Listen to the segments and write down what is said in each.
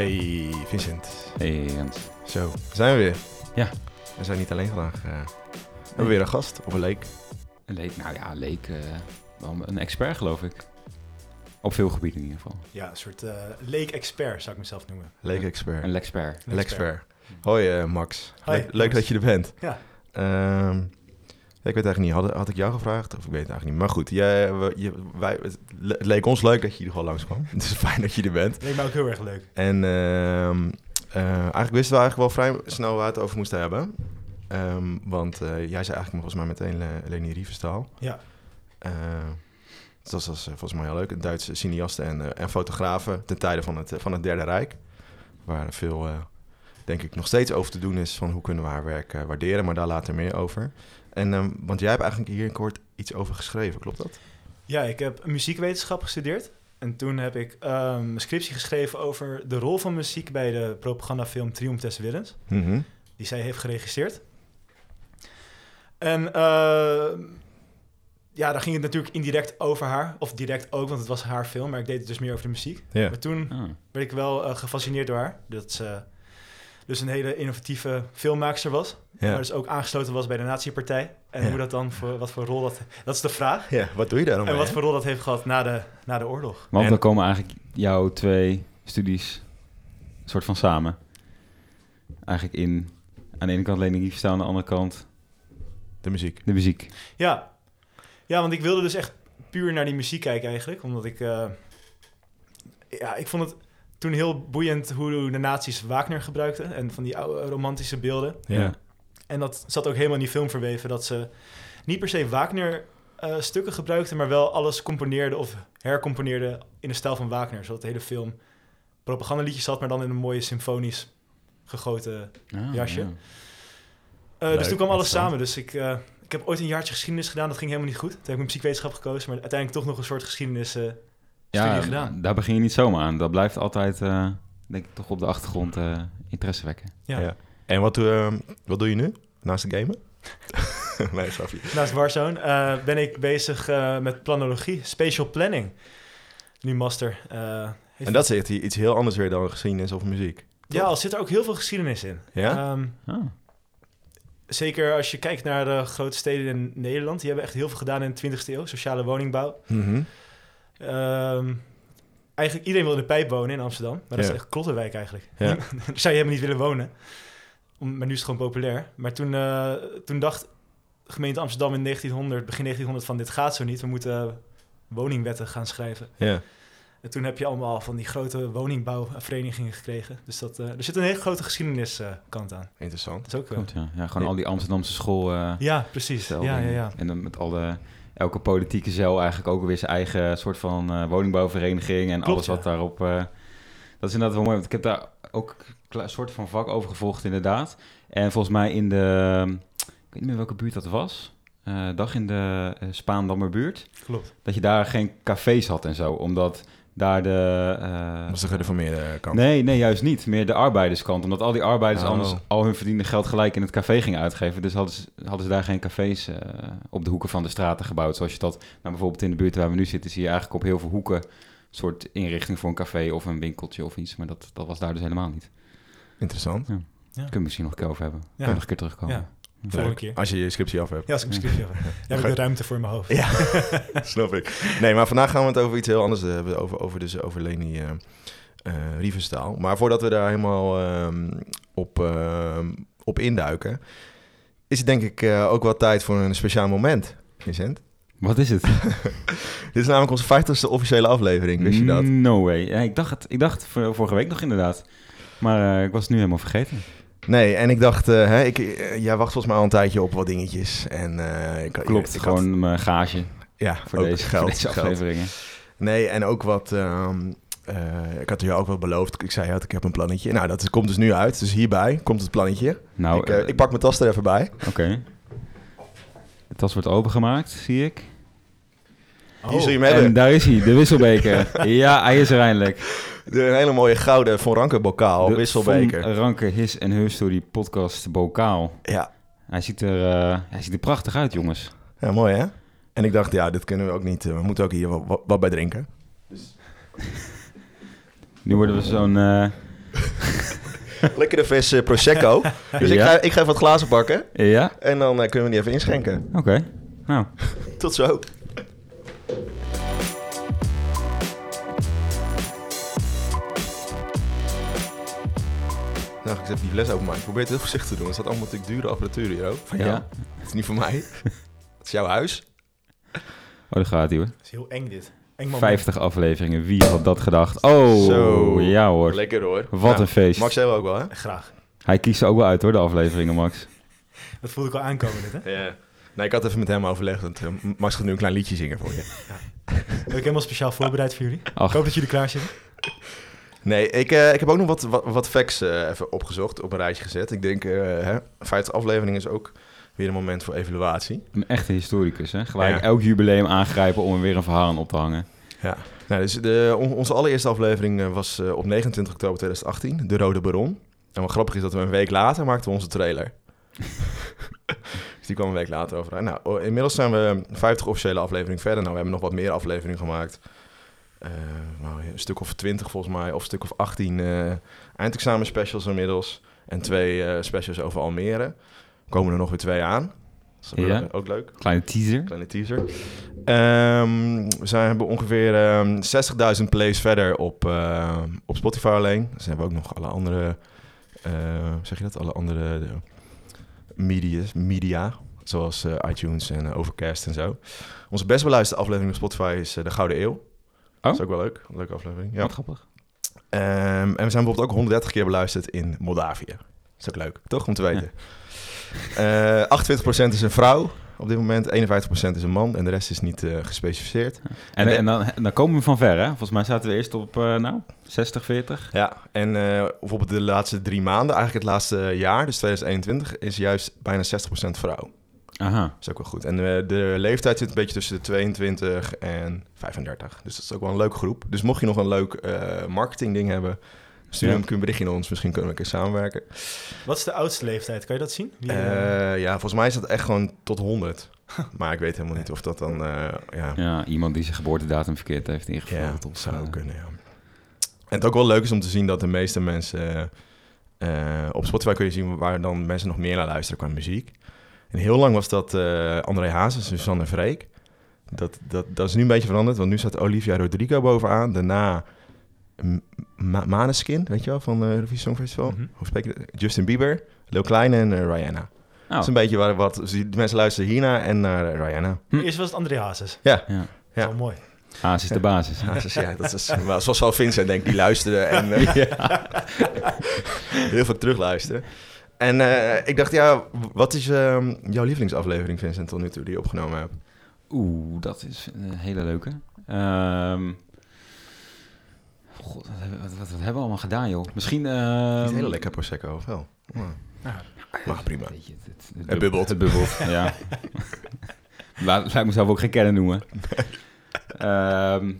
Hey Vincent. Hey Jens. Zo, zijn we weer. Ja. We zijn niet alleen vandaag. eh, we hebben weer een gast op een leek. Een leek, nou ja, leek eh, wel een expert geloof ik. Op veel gebieden in ieder geval. Ja, een soort eh leek-expert zou ik mezelf noemen. Leek-expert. Een lexpert. Lexpert. Hoi eh, Max. Hoi, leuk, dat je er bent. Ja. Ehm, ja, ik weet eigenlijk niet, had, had ik jou gevraagd? Of ik weet het eigenlijk niet. Maar goed, jij, we- je, wij, het le- het leek ons leuk dat je hier gewoon langskwam. Het is fijn dat je er bent. Leek me ook heel erg leuk. En ehm, eh, eigenlijk wisten we eigenlijk wel vrij snel waar we het over moesten hebben. Ehm, want eh, jij zei eigenlijk volgens mij meteen Le- Leni Riefenstahl. Ja. Eh, dat was, volgens mij heel leuk. Een Duitse cineaste en, en fotografe ten tijde van het, van het Derde Rijk. Waar veel, denk ik, nog steeds over te doen is van hoe kunnen we haar werk waarderen. Maar daar later meer over. En, ehm, want jij hebt eigenlijk hier in kort iets over geschreven, klopt dat? Ja, ik heb muziekwetenschap gestudeerd. En toen heb ik ehm, een scriptie geschreven over de rol van muziek bij de propagandafilm Triumph des Willens. Mhm. Die zij heeft geregisseerd. En ehm, ja, daar ging het natuurlijk indirect over haar. Of direct ook, want het was haar film. Maar ik deed het dus meer over de muziek. Maar toen Ah. werd ik wel eh, gefascineerd door haar. Dat ze dus een hele innovatieve filmmaakster was. Ja. Maar dus ook aangesloten was bij de nazi-partij. En Ja. hoe dat dan, voor, wat voor rol dat... Dat is de vraag. ja, wat doe je daar dan En wat voor rol dat heeft gehad na de, na de oorlog. Want En- dan komen eigenlijk jouw twee studies een soort van samen. Eigenlijk in, aan de ene kant Lening Riefstaan, aan de andere kant De muziek. de muziek. Ja. ja, want ik wilde dus echt puur naar die muziek kijken eigenlijk. Omdat ik... eh, ja, ik vond het toen heel boeiend hoe de nazi's Wagner gebruikten. En van die oude romantische beelden. Ja. En dat zat ook helemaal in die film verweven. Dat ze niet per se Wagner eh, stukken gebruikten, maar wel alles componeerden of hercomponeerden in de stijl van Wagner. Zodat de hele film propagandaliedjes had, maar dan in een mooie symfonisch gegoten. Ah, Jasje. ja. Eh, Leuk, dus toen kwam alles samen. Dus ik, eh, ik heb ooit een jaartje geschiedenis gedaan. Dat ging helemaal niet goed. Toen heb ik muziekwetenschap gekozen, maar uiteindelijk toch nog een soort geschiedenis Ja, studie gedaan. daar begin je niet zomaar aan. Dat blijft altijd, eh, denk ik, toch op de achtergrond eh, interesse wekken. Ja. Ja. En wat, doe, ehm, wat doe je nu? Naast de gamen? nee, grapje. Naast Warzone eh, ben ik bezig eh, met planologie, spatial planning. Nu master. Eh, En dat echt iets heel anders weer dan geschiedenis of muziek. Ja, al zit er ook heel veel geschiedenis in. Ja? Ehm, Ah. zeker als je kijkt naar de grote steden in Nederland. Die hebben echt heel veel gedaan in de 20e eeuw. Sociale woningbouw. Mhm. Ehm, eigenlijk iedereen wil in de pijp wonen in Amsterdam. Maar dat Ja. is echt klotterwijk eigenlijk. Ja. Daar zou je helemaal niet willen wonen. Om- Maar nu is het gewoon populair. Maar toen, eh, toen dacht de gemeente Amsterdam in 1900, begin 1900 van dit gaat zo niet. We moeten woningwetten gaan schrijven. Ja. En toen heb je allemaal van die grote woningbouwverenigingen gekregen. Dus dat, eh, er zit een hele grote geschiedenniskant aan. Interessant. Dat is ook wel. Goed, ja. ja. Gewoon al die Amsterdamse school... eh, Ja, precies. Ja, ja, ja. En dan met alle, elke politieke cel eigenlijk ook weer zijn eigen soort van eh, woningbouwvereniging en Klopt, alles wat daarop. eh, dat is inderdaad wel mooi, want ik heb daar ook een soort van vak over gevolgd inderdaad. En volgens mij in de, ik weet niet meer welke buurt dat was, eh, dag in de uh, Spaandammer buurt, Klopt. dat je daar geen cafés had en zo, omdat daar de... eh, Dat is de gereformeerde kant. Nee, nee, juist niet. Meer de arbeiderskant. Omdat al die arbeiders Oh. anders al hun verdiende geld gelijk in het café gingen uitgeven. Dus hadden ze, hadden ze daar geen cafés eh, op de hoeken van de straten gebouwd. Zoals je dat, nou bijvoorbeeld in de buurt waar we nu zitten, zie je eigenlijk op heel veel hoeken een soort inrichting voor een café of een winkeltje of iets. Maar dat, dat was daar dus helemaal niet. Interessant. Ja. Daar kunnen we misschien nog een keer over hebben. Ja. Kunnen we nog een keer terugkomen. Ja. Volgende Leuk. keer. Als je je scriptie af hebt. Ja, als ik mijn scriptje heb. Dan heb ik de ruimte voor mijn hoofd. Ja, snap ik. Nee, maar vandaag gaan we het over iets heel anders hebben. Over, over, dus over Leni eh eh, Riefenstahl. Maar voordat we daar helemaal ehm, op, ehm, op induiken... is het denk ik eh, ook wel tijd voor een speciaal moment, Vincent. Wat is het? Dit is namelijk onze 50ste officiële aflevering, wist je dat? No way. Ja, ik dacht het ik dacht vorige week nog inderdaad. Maar eh, ik was het nu helemaal vergeten. Nee, en ik dacht, eh, hè, ik, eh, jij wacht volgens mij al een tijdje op wat dingetjes. En, eh, ik, Klopt, ik, ik had- gewoon mijn gage ja, voor, deze, geld, voor deze geld. afleveringen. Nee, en ook wat. ehm, eh, ik had je ook wel beloofd. Ik zei, ja, ik heb een plannetje. Nou, dat komt dus nu uit. Dus hierbij komt het plannetje. Nou, ik, ik pak mijn tas er even bij. Oké. De tas wordt opengemaakt, zie ik. Oh. Hier zul je hem En daar is hij, de wisselbeker. ja, hij is er eindelijk. De een hele mooie gouden Von Ranke bokaal. de wisselbeker. Von Ranke His en Her Story podcast bokaal. Ja. Hij ziet, er, eh, hij ziet er prachtig uit, jongens. ja, mooi hè? En ik dacht, ja, dit kunnen we ook niet. eh, we moeten ook hier wat, wat- wat bij drinken. Nu worden we zo'n eh, Lekkere verse Prosecco. Dus ik, ga, ik ga even wat glazen pakken. Ja? En dan kunnen we die even inschenken. Oké. Nou, Tot zo. Nou, ik even die fles openmaken. Ik probeer het heel voorzichtig te doen. Er staat allemaal natuurlijk dure apparatuur hier ook. Van jou. ja. Het is niet voor mij. Het is jouw huis. Oh, daar gaat hij hoor. Het is heel eng dit. Eng moment. 50 afleveringen. Wie had dat gedacht? Oh, Zo. ja hoor. Lekker hoor. Wat Nou, een feest. Max hebben we ook wel, hè? Graag. Hij kiest er ook wel uit hoor, de afleveringen, Max. Dat voelde ik al aankomen dit, hè? Ja. Nee, ik had even met hem overlegd. Want, eh, Max gaat nu een klein liedje zingen voor je. Heb ik helemaal speciaal voorbereid voor jullie. Ach. Ik hoop dat jullie klaar zitten. Nee, ik, eh, ik heb ook nog wat, wat, wat facts eh, even opgezocht, op een rijtje gezet. Ik denk, eh hè, 50 afleveringen is ook weer een moment voor evaluatie. Een echte historicus, hè? Gelijk Ja. elk jubileum aangrijpen om er weer een verhaal aan op te hangen. Ja. Nou, dus de, on- onze allereerste aflevering was op 29 oktober 2018, De Rode Baron. En wat grappig is dat we een week later maakten we onze trailer. dus die kwam een week later over. Nou, inmiddels zijn we 50 officiële afleveringen verder. Nou, we hebben nog wat meer afleveringen gemaakt. Eh, nou, een stuk of 20 volgens mij, of een stuk of 18 eh eindexamen specials inmiddels. En twee eh, specials over Almere. Er komen er nog weer twee aan. Dat Ja. ook leuk. Kleine teaser. Kleine teaser. Ehm, we zijn, hebben ongeveer ehm 60.000 plays verder op, ehm, op Spotify alleen. Dus hebben we ook nog alle andere, zeg je dat? Alle andere media, media zoals iTunes en Overcast en zo. Onze best beluisterde aflevering op Spotify is De Gouden Eeuw. Dat is ook wel leuk. Een leuke aflevering. Ja. Wat grappig. Ehm, en we zijn bijvoorbeeld ook 130 keer beluisterd in Moldavië. Dat is ook leuk, toch? Om te weten. Eh 28% is een vrouw op dit moment, 51% is een man en de rest is niet eh, gespecificeerd. En, Nee. en, dan, dan komen we van ver, hè? Volgens mij zaten we eerst op, eh, nou, 60, 40. Ja, en bijvoorbeeld de laatste drie maanden, eigenlijk het laatste jaar, dus 2021, is juist bijna 60% vrouw. Aha. Dat is ook wel goed. En eh, de leeftijd zit een beetje tussen de 22 en 35. Dus dat is ook wel een leuke groep. Dus mocht je nog een leuk eh marketingding hebben, stuur Ja. hem een berichtje naar ons. Misschien kunnen we een keer samenwerken. Wat is de oudste leeftijd? Kan je dat zien? Wie, eh, ja, volgens mij is dat echt gewoon tot 100. Maar ik weet helemaal niet of dat dan... eh, ja, Ja, iemand die zijn geboortedatum verkeerd heeft ingevuld. ja, of, dat zou ook kunnen, ja. En het ook wel leuk is om te zien dat de meeste mensen... eh, op Spotify kun je zien waar dan mensen nog meer naar luisteren qua muziek. En heel lang was dat eh André Hazes, Susanne Freek. Dat, dat, dat is nu een beetje veranderd, want nu staat Olivia Rodrigo bovenaan. Daarna Ma- Maneskin, weet je wel, van de Eurovisie Songfestival. Hoe spreek je dat? Justin Bieber, Lil Kleine en eh, Rihanna. Oh, Dat is een beetje waar, wat... dus die mensen luisteren hiernaar en naar eh, Rihanna. hm. Eerst was het André Hazes. Ja, ja. Dat is Ja. wel mooi. Haas is de basis. Hazes, ja, dat is wel, zoals wel Vincent denk ik, die luisterde en eh, heel veel terugluisteren. En eh, ik dacht, ja, wat is ehm, jouw lievelingsaflevering, Vincent, tot nu toe, die je opgenomen hebt? Oeh, dat is een hele leuke. Ehm God, wat, hebben- wat, wat, wat hebben we allemaal gedaan, joh? Misschien... ehm, Niet hele lekker Prosecco, of wel? Ja. Nou, Maar prima. Weet je, het, het, Het bubbelt. Het bubbelt, ja. Laat, laat ik mezelf ook geen kennen noemen. Ehm,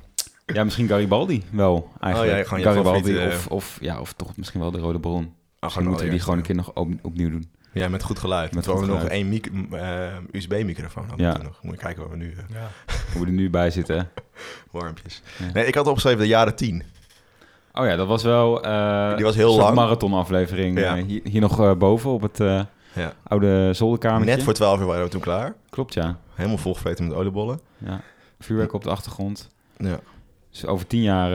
ja, misschien Garibaldi wel, eigenlijk. Oh ja, gewoon je Garibaldi of, of, ja, of toch misschien wel de Rode Bron. Ah, Misschien moeten we die gewoon een keer nog op- opnieuw doen. Ja, met goed geluid. Met gewoon goed nog geluid. één eh, USB-microfoon hadden Ja. nog. Moet je kijken waar we nu... eh, ja. Hoe we er nu bij zitten. hè. warmpjes. Ja. Nee, ik had opgeschreven de jaren tien. Oh ja, dat was wel... eh, Die was heel lang. marathonaflevering. Ja. Hier, hier nog eh, boven op het eh, Ja. oude zolderkamertje. Net voor 12 uur waren we toen klaar. Klopt, ja. Helemaal volgevreten met oliebollen. ja. Vuurwerk op de achtergrond. Ja. Dus over tien jaar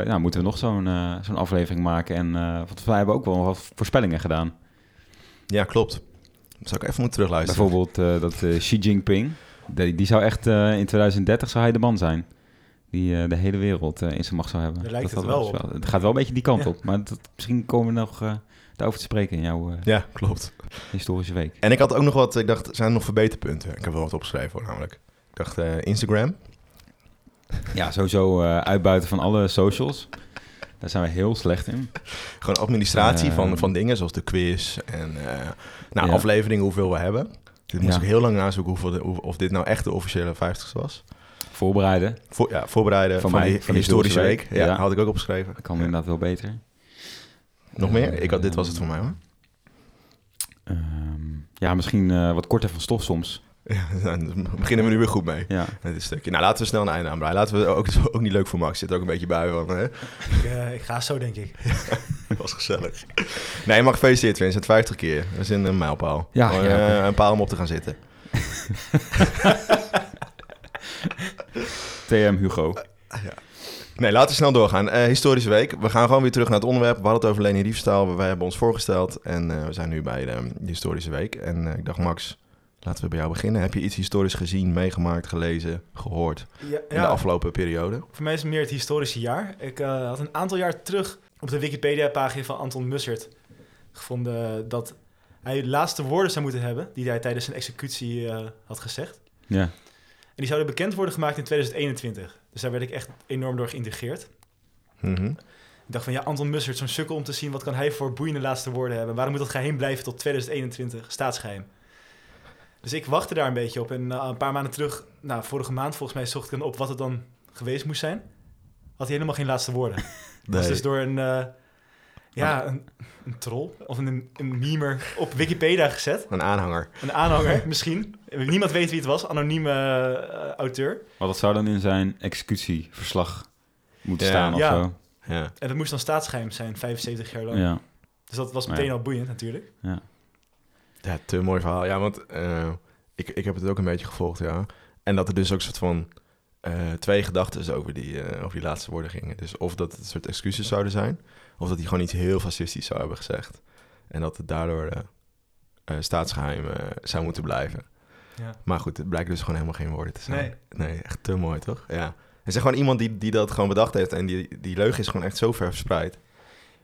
eh, nou, moeten we nog zo'n eh, zo'n aflevering maken. En eh want wij hebben ook wel wat voorspellingen gedaan. ja, klopt. Dat zou ik even moeten terugluisteren. Bijvoorbeeld dat Xi Jinping, die, die zou echt eh, in 2030 zou hij de man zijn. Die eh, de hele wereld in zijn macht zou hebben. Daar lijkt dat het wel Het gaat wel een beetje die kant Ja. op. Maar dat, misschien komen we nog eh, daarover te spreken in jouw eh, Ja, klopt. historische week. En ik had ook nog wat, ik dacht, zijn er nog verbeterpunten? Ik heb wel wat opgeschreven hoor, namelijk. Ik dacht, eh, Instagram. Ja, sowieso eh, uitbuiten van alle socials. Daar zijn we heel slecht in. Gewoon administratie van, van dingen, zoals de quiz en eh nou, Ja. afleveringen, hoeveel we hebben. Dit moest Ja. ik heel lang nazoeken hoeveel hoe- of dit nou echt de officiële 50 was. Voorbereiden. Voor, ja, voorbereiden Van van, mij, die, van de historische week. Ja, Ja. had ik ook opgeschreven. Dat kan inderdaad wel beter. Nog meer? Ik had, dit was het voor mij hoor. Ehm, ja, misschien eh, wat korter van stof soms. Ja, daar beginnen we nu weer goed mee. Ja. Met dit stukje. Nou, laten we snel een einde aanbreien. Laten we ook, ook niet leuk voor Max. Zit ook een beetje bij van. Hè? Ik, eh, ik ga zo, denk ik. was gezellig. Nee, maar gefeliciteerd Vincent, 50 keer. Dat is een, een mijlpaal. Ja, Gewoon, ja. eh, een paal om op te gaan zitten. TM Hugo. Nee, laten we snel doorgaan. Eh, historische week. We gaan gewoon weer terug naar het onderwerp. We hadden het over Leni Riefstahl. Wij hebben ons voorgesteld. En eh, we zijn nu bij de, de historische week. En eh, ik dacht, Max, laten we bij jou beginnen. Heb je iets historisch gezien, meegemaakt, gelezen, gehoord Ja, in de afgelopen periode? Voor mij is het meer het historische jaar. Ik eh, had een aantal jaar terug op de Wikipedia-pagina van Anton Mussert gevonden dat hij de laatste woorden zou moeten hebben die hij tijdens zijn executie eh, had gezegd. Ja. En die zouden bekend worden gemaakt in 2021. Dus daar werd ik echt enorm door geïntegreerd. Mhm. Ik dacht van ja, Anton Mussert, zo'n sukkel om te zien wat kan hij voor boeiende laatste woorden hebben. Waarom moet dat geheim blijven tot 2021, staatsgeheim? Dus ik wachtte daar een beetje op. En eh, een paar maanden terug, nou, vorige maand volgens mij zocht ik dan op wat het dan geweest moest zijn. Had hij helemaal geen laatste woorden. Dat was Nee. dus door een, eh, ja, een, een troll of een, een memer op Wikipedia gezet. Een aanhanger. Een aanhanger misschien. Niemand weet wie het was, anonieme eh, auteur. Maar dat zou dan in zijn executieverslag moeten Ja. staan of Ja. zo. Ja. En dat moest dan staatsgeheim zijn, 75 jaar lang. Ja. Dus dat was meteen ja. al boeiend natuurlijk. Ja, te mooi verhaal. Ja, want eh, ik, ik heb het ook een beetje gevolgd, ja. En dat er dus ook een soort van eh, twee gedachten over die, eh, over die laatste woorden gingen. Dus of dat het een soort excuses zouden zijn, of dat hij gewoon iets heel fascistisch zou hebben gezegd. En dat het daardoor eh, eh, staatsgeheim eh, zou moeten blijven. Ja. Maar goed, het blijkt dus gewoon helemaal geen woorden te zijn. Nee. Nee, echt te mooi, toch? Ja. En zeg gewoon iemand die, die dat gewoon bedacht heeft en die, die leugen is gewoon echt zo ver verspreid.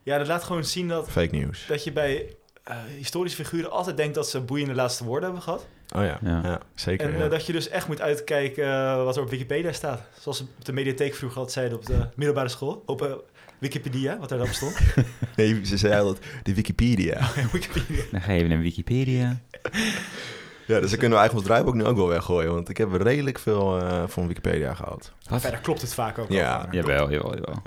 Ja, dat laat gewoon zien dat, Fake news. dat je bij eh, historische figuren altijd denkt dat ze boeiende laatste woorden hebben gehad. Oh ja, Ja. ja. zeker. En ja. eh, dat je dus echt moet uitkijken eh, wat er op Wikipedia staat. Zoals ze op de mediatheek vroeger altijd zeiden op de middelbare school. Op Wikipedia, wat daarop stond. Nee, ze zei altijd de Wikipedia. Wikipedia. Dan ga je even naar Wikipedia. Ja, dus dan kunnen we eigenlijk ons draaiboek nu ook wel weggooien. Want ik heb redelijk veel van Wikipedia gehad. Verder klopt het vaak ook Ja. wel. Jawel, jawel, jawel.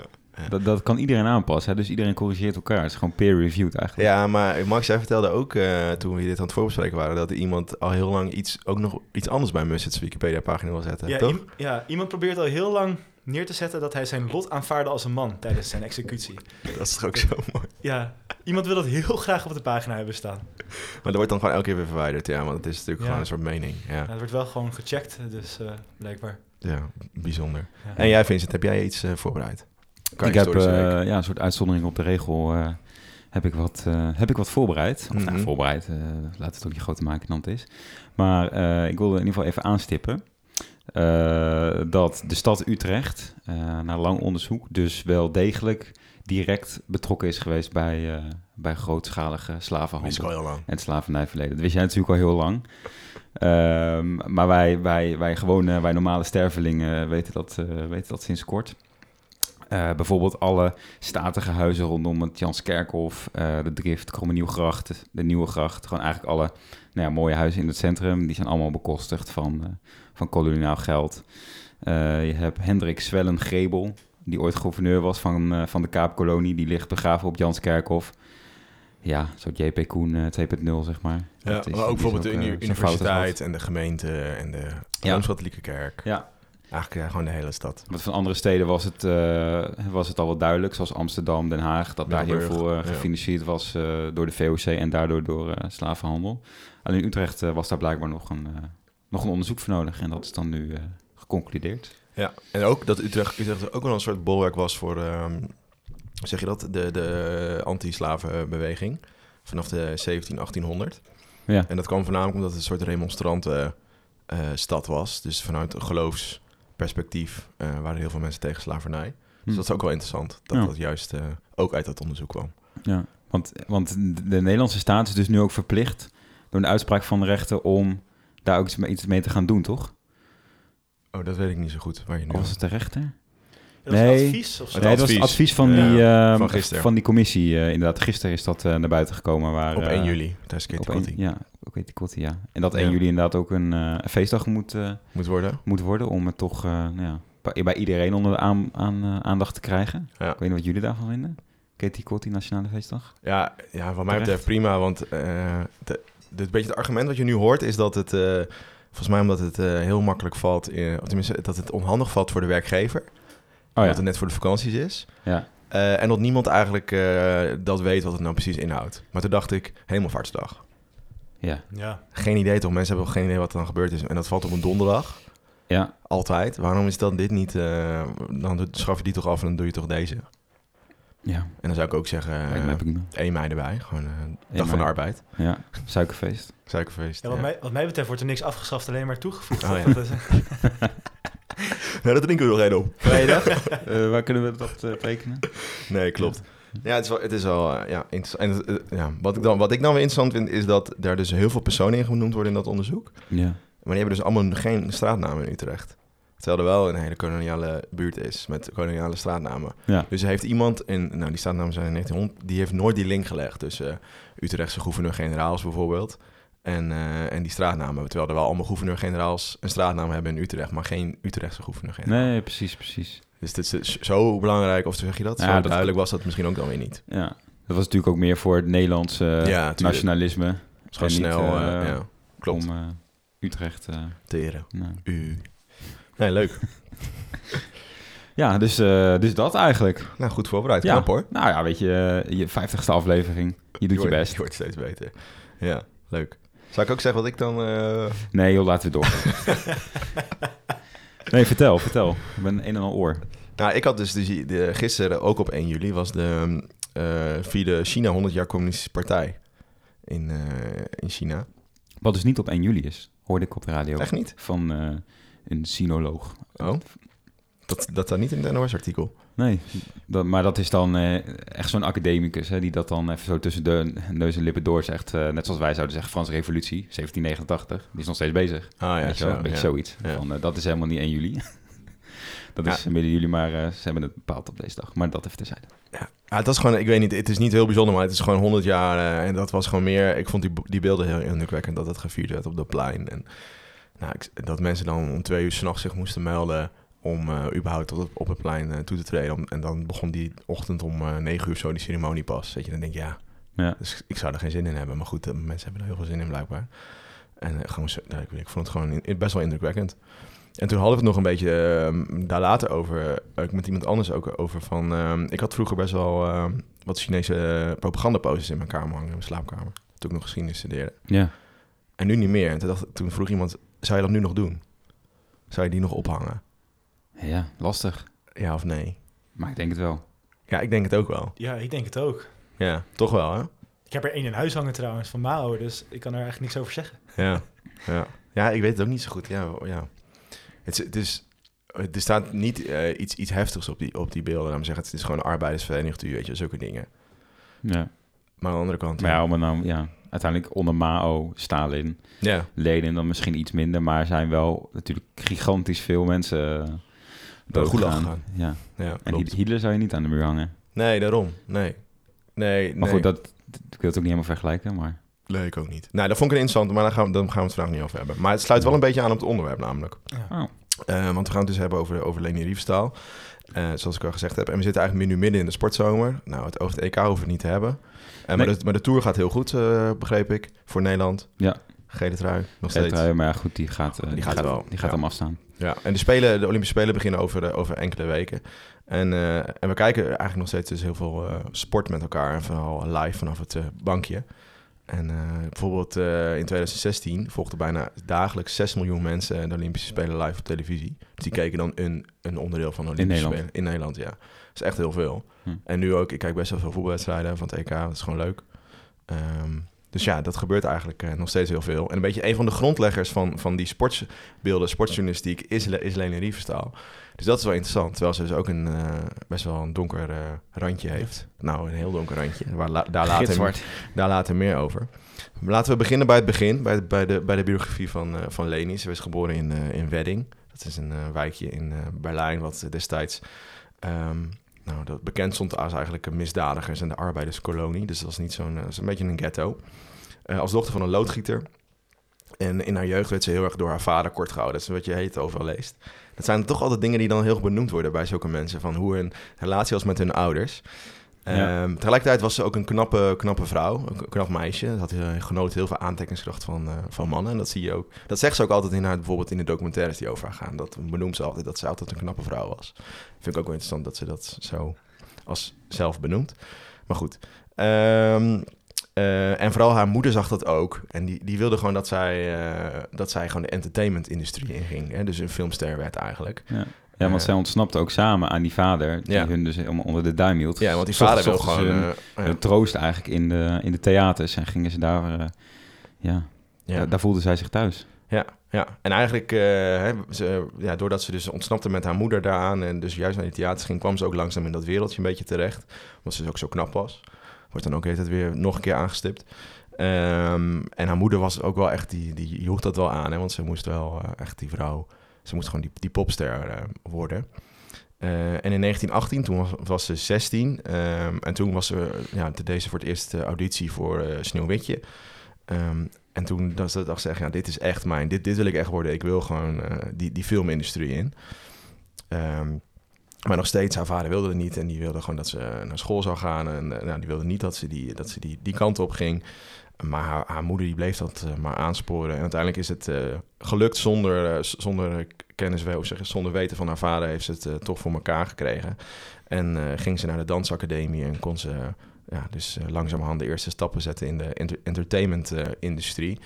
Dat, dat kan iedereen aanpassen. Hè? Dus iedereen corrigeert elkaar. Het is gewoon peer-reviewed eigenlijk. Ja, maar Max, jij vertelde ook eh, toen we dit aan het voorbespreken waren... dat er iemand al heel lang iets, ook nog iets anders bij Musset's Wikipedia-pagina wil zetten, Ja, toch? ja, iemand probeert al heel lang neer te zetten dat hij zijn lot aanvaarde als een man tijdens zijn executie. Dat is toch ook zo mooi. Ja, iemand wil dat heel graag op de pagina hebben staan. Maar dat wordt dan gewoon elke keer weer verwijderd, ja. Want het is natuurlijk Ja. gewoon een soort mening. Ja, Ja, het wordt wel gewoon gecheckt, dus eh, blijkbaar. ja bijzonder. Ja. En jij, Vincent, heb jij iets eh, voorbereid? Ik heb eh, ja, een soort uitzondering op de regel. eh, heb, ik wat, eh, heb ik wat voorbereid. Of nou, Mhm. voorbereid, laat het ook niet groter maken dan het is. Maar ik wilde in ieder geval even aanstippen. dat de stad Utrecht, na lang onderzoek, dus wel degelijk direct betrokken is geweest bij, eh, bij grootschalige slavenhandel al heel lang. en het slavernijverleden. Dat wist jij natuurlijk al heel lang. Ehm, maar wij, wij, wij gewone, wij normale stervelingen weten dat, weten dat sinds kort. Eh, bijvoorbeeld alle statige huizen rondom het Janskerkhof, eh de Drift, Kromme Nieuwgracht, de Nieuwe Gracht. Gewoon eigenlijk alle nou ja, mooie huizen in het centrum. Die zijn allemaal bekostigd van, eh, van koloniaal geld. Je hebt Hendrik Zwellen-Grebel, die ooit gouverneur was van, van de Kaapkolonie. Die ligt begraven op Janskerkhof. Ja, zo'n JP Koen eh, 2.0, zeg maar. Ja, is- maar ook bijvoorbeeld de ook, universiteit en de gemeente en de Rooms-Katholieke Kerk. Ja. Eigenlijk ja, gewoon de hele stad. Want van andere steden was het, eh, was het al wel duidelijk, zoals Amsterdam, Den Haag, dat daar heel veel eh, ja. gefinancierd was eh, door de VOC en daardoor door eh, slavenhandel. Alleen in Utrecht eh, was daar blijkbaar nog een, eh, nog een onderzoek voor nodig en dat is dan nu eh, geconcludeerd. Ja, en ook dat Utrecht, Utrecht ook wel een soort bolwerk was voor, ehm, zeg je dat, de, de anti-slavenbeweging vanaf de 17, 1800. Ja, En dat kwam voornamelijk omdat het een soort remonstrante eh, stad was. Dus vanuit een geloofsperspectief eh, waren heel veel mensen tegen slavernij. Dus dat is ook wel interessant, dat Ja. dat juist eh, ook uit dat onderzoek kwam. ja. Want, want de Nederlandse staat is dus nu ook verplicht door een uitspraak van de rechter om daar ook iets mee, iets mee te gaan doen, toch? Oh, dat weet ik niet zo goed, waar je nu... Of was het de rechter? Nee. advies of zo. Het nee, dat was het advies. van, Ja, die, eh, van gisteren. van die commissie. eh, inderdaad, gisteren is dat eh, naar buiten gekomen. Waar, Op eh, 1 juli, tijdens Kotti. ja, ook Katie Kotti, ja. En dat 1 Ja. juli inderdaad ook een, eh, feestdag moet, eh, Moet worden. moet worden om het toch eh, nou ja, bij, bij iedereen onder de aan, aan, eh, aandacht te krijgen. Ja. Ik weet niet wat jullie daarvan vinden. Katie Kotti, Nationale Feestdag. Ja, ja wat mij betreft prima, want eh de, beetje het argument wat je nu hoort is dat het, eh, volgens mij omdat het eh, heel makkelijk valt, in, of tenminste dat het onhandig valt voor de werkgever, Oh dat het net voor de vakanties is. ja. Eh, en dat niemand eigenlijk eh, dat weet wat het nou precies inhoudt. Maar toen dacht ik, Hemelvaartsdag. Ja, Ja, Geen idee toch? Mensen hebben ook geen idee wat er dan gebeurd is. En dat valt op een donderdag. ja, Altijd. Waarom is dan dit niet... eh, dan schaf je die toch af en dan doe je toch deze. Ja. En dan zou ik ook zeggen, eh. 1 mei erbij. Gewoon eh, dag van de arbeid. Ja, suikerfeest. Suikerfeest. ja, wat, ja. Mij, wat mij betreft wordt er niks afgeschaft, alleen maar toegevoegd. Oh, ja. Ja, dat drinken we nog één op. Vrijdag? Eh, waar kunnen we dat eh, tekenen? Nee, klopt. Ja, het is wel, het is wel ja, interessant. En ja, wat, ik dan, wat ik dan weer interessant vind, is dat daar dus heel veel personen in genoemd worden in dat onderzoek. Ja. Maar die hebben dus allemaal geen straatnamen in Utrecht. Terwijl er wel een hele koloniale buurt is met koloniale straatnamen. Ja. Dus heeft iemand, in, nou die straatnamen zijn in 1900, die heeft nooit die link gelegd tussen eh, Utrechtse gouverneur-generaals bijvoorbeeld en, eh, en die straatnamen. Terwijl er wel allemaal gouverneur-generaals een straatnaam hebben in Utrecht, maar geen Utrechtse gouverneur-generaal. Nee, precies, precies. Dus dit is zo belangrijk, of zeg je dat? Ja, zo dat- duidelijk was dat misschien ook dan weer niet. Ja. Dat was natuurlijk ook meer voor het Nederlandse Ja, nationalisme. Het niet, snel, eh, eh, ja, klopt, Om eh, Utrecht... eh, teren. nou. U. Nee, leuk. Ja, dus, eh, dus dat eigenlijk. Nou, goed voorbereid. Ja. Knap hoor. Nou ja, weet je, eh, je vijftigste aflevering. Je doet je best. Je wordt steeds beter. Ja, leuk. Zou ik ook zeggen wat ik dan... eh, Nee joh, laten we door. nee, vertel, vertel. Ik ben een en al oor. Nou, ik had dus de, de, gisteren, ook op 1 juli, was de eh vierde China 100 jaar communistische partij in, eh, in China. Wat dus niet op 1 juli is, hoorde ik op de radio. Echt niet? Van eh, een sinoloog. Oh, dat, dat staat niet in het NOS-artikel. Nee, dat, maar dat is dan eh, echt zo'n academicus... Hè, die dat dan even zo tussen de neus en lippen door zegt. eh, net zoals wij zouden zeggen, Franse revolutie, 1789. Die is nog steeds bezig. Ah ja, Weet je wel, een beetje ja. zoiets. Ja. Van, eh, dat is helemaal niet 1 juli. dat is midden juli, maar ze hebben het bepaald op deze dag. Maar dat even terzijde. Ja, het was gewoon, ik weet niet, het is niet heel bijzonder, maar het is gewoon 100 jaar. en dat was gewoon meer, ik vond die, die beelden heel indrukwekkend dat het gevierd werd op dat plein. En nou, ik, dat mensen dan om twee uur s'nachts zich moesten melden om eh, überhaupt op het, op het plein eh, toe te treden. Om- en dan begon die ochtend om eh 9 uur zo die ceremonie pas. Weet je, dan denk je, ja, Ja. dus ik zou er geen zin in hebben. Maar goed, eh, mensen hebben er heel veel zin in blijkbaar. En gewoon, nou, ik, ik vond het gewoon in- best wel indrukwekkend. En toen hadden we het nog een beetje eh, daar later over, eh, met iemand anders ook over van... eh, ik had vroeger best wel eh, wat Chinese propagandaposters in mijn kamer hangen, in mijn slaapkamer. Toen ik nog geschiedenis studeerde. Ja. En nu niet meer. En toen, dacht, ik- toen vroeg iemand, zou je dat nu nog doen? Zou je die nog ophangen? ja, lastig. Ja of nee? Maar ik denk het wel. Ja, ik denk het ook wel. ja, ik denk het ook. Ja, toch wel hè? Ik heb er één in huis hangen trouwens, van Mao, dus ik kan er eigenlijk niks over zeggen. Ja, ja. ja ik weet het ook niet zo goed. Ja, ja. Het, is, het is, er staat niet eh, iets, iets heftigs op die, op die beelden. Laat me zeggen, het is gewoon een arbeidersvereniging, weet je, zulke dingen. Ja. Maar aan de andere kant... Maar ja, om het nou, ja, uiteindelijk onder Mao, Stalin, ja, Lenin dan misschien iets minder, maar zijn wel natuurlijk gigantisch veel mensen de gulag gegaan. Ja. ja En. Hitler zou je niet aan de muur hangen. Nee, daarom. Nee. Nee, Maar nee. goed, dat, ik wil het ook niet helemaal vergelijken, maar... Nee, ik ook niet. Nou, dat vond ik een interessant, maar daar gaan, we, daar gaan we het vandaag niet over hebben. Maar het sluit wel een beetje aan op het onderwerp namelijk. Oh. Eh, want we gaan het dus hebben over, over Leni Riefstaal. Eh, zoals ik al gezegd heb. En we zitten eigenlijk nu midden in de sportzomer. Nou, het over het EK hoeven we het niet te hebben. Eh, maar, Nee. de, maar de Tour gaat heel goed, begreep ik, voor Nederland. Ja. Gele trui, nog Gele steeds. trui, maar ja, goed, die gaat, uh, Die gaat wel, Die gaat ja. hem afstaan. Ja, en de, spelen, de Olympische Spelen beginnen over, over enkele weken. En, en we kijken eigenlijk nog steeds dus heel veel sport met elkaar. En vooral live vanaf het bankje. En eh, bijvoorbeeld eh, in 2016 volgden bijna dagelijks 6 miljoen mensen de Olympische Spelen live op televisie. Dus die keken dan een, een onderdeel van de Olympische Nederland? Spelen. In Nederland, ja. Dat is echt heel veel. Hm. En nu ook, ik kijk best wel veel voetbalwedstrijden van het EK. Dat is gewoon leuk. Ehm, dus ja, dat gebeurt eigenlijk eh, nog steeds heel veel. En een beetje een van de grondleggers van, van die sportsbeelden, sportjournalistiek, is, Le- is Lene Riefenstaal. Dus dat is wel interessant. Terwijl ze dus ook een eh, best wel een donker eh, randje heeft. Nou, een heel donker randje. Waar la- daar, later, Gitzwart. daar later meer over. Laten we beginnen bij het begin, bij, bij, de, bij de biografie van, eh, van Leni. Ze is geboren in, in Wedding. Dat is een wijkje in Berlijn, wat destijds ehm, nou, dat bekend stond als eigenlijk een misdadigers- en de arbeiderskolonie. Dus dat was niet zo'n, is een beetje een ghetto. Als dochter van een loodgieter. En in haar jeugd werd ze heel erg door haar vader kort gehouden. Dat is wat je heet overal leest. Dat zijn toch altijd dingen die dan heel benoemd worden bij zulke mensen. Van hoe hun relatie was met hun ouders. Ja. Ehm, tegelijkertijd was ze ook een knappe, knappe vrouw, een knap meisje. Ze had, eh, genoot heel veel aantrekkingskracht van, eh, van mannen. En dat zie je ook. Dat zegt ze ook altijd in haar, bijvoorbeeld in de documentaires die over haar gaan. Dat benoemt ze altijd dat ze altijd een knappe vrouw was. Vind ik ook wel interessant dat ze dat zo als zelf benoemd. Maar goed. Ehm, eh, en vooral haar moeder zag dat ook. En die, die wilde gewoon dat zij, eh, dat zij gewoon de entertainment-industrie inging. Hè? Dus een filmster werd eigenlijk. Ja. Ja, want Eh, zij ontsnapte ook samen aan die vader, die Ja. hun dus om- onder de duim hield. Ja, want die vader wil zochten ze gewoon... hun- ja, troost eigenlijk in de, in de theaters en gingen ze daar, ja, ja. daar, daar voelde zij zich thuis. Ja, ja. en eigenlijk, hè, ze, ja, doordat ze dus ontsnapte met haar moeder daaraan en dus juist naar die theaters ging, kwam ze ook langzaam in dat wereldje een beetje terecht. Omdat ze dus ook zo knap was. Wordt dan ook heet het weer nog een keer aangestipt. Ehm, en haar moeder was ook wel echt, die, die joeg dat wel aan, hè, want ze moest wel eh, echt die vrouw, ze moest gewoon die, die popster eh, worden. Eh, en in 1918, toen was, ze 16. ehm, en toen was ze, ja, de deze voor het eerst auditie voor Sneeuwwitje. Ehm, en toen dacht ze, dacht ze ja, dit is echt mijn, dit, dit wil ik echt worden. Ik wil gewoon die, die filmindustrie in. Maar nog steeds, haar vader wilde het niet. En die wilde gewoon dat ze naar school zou gaan. En eh, nou, die wilde niet dat ze die, dat ze die, die kant op ging. Maar haar, moeder die bleef dat eh, maar aansporen. En uiteindelijk is het eh, gelukt zonder, zonder kennis, of zeg, zonder weten van haar vader... heeft ze het toch voor elkaar gekregen. En ging ze naar de dansacademie en kon ze... ja, dus langzamerhand de eerste stappen zetten in de enter- entertainment-industrie.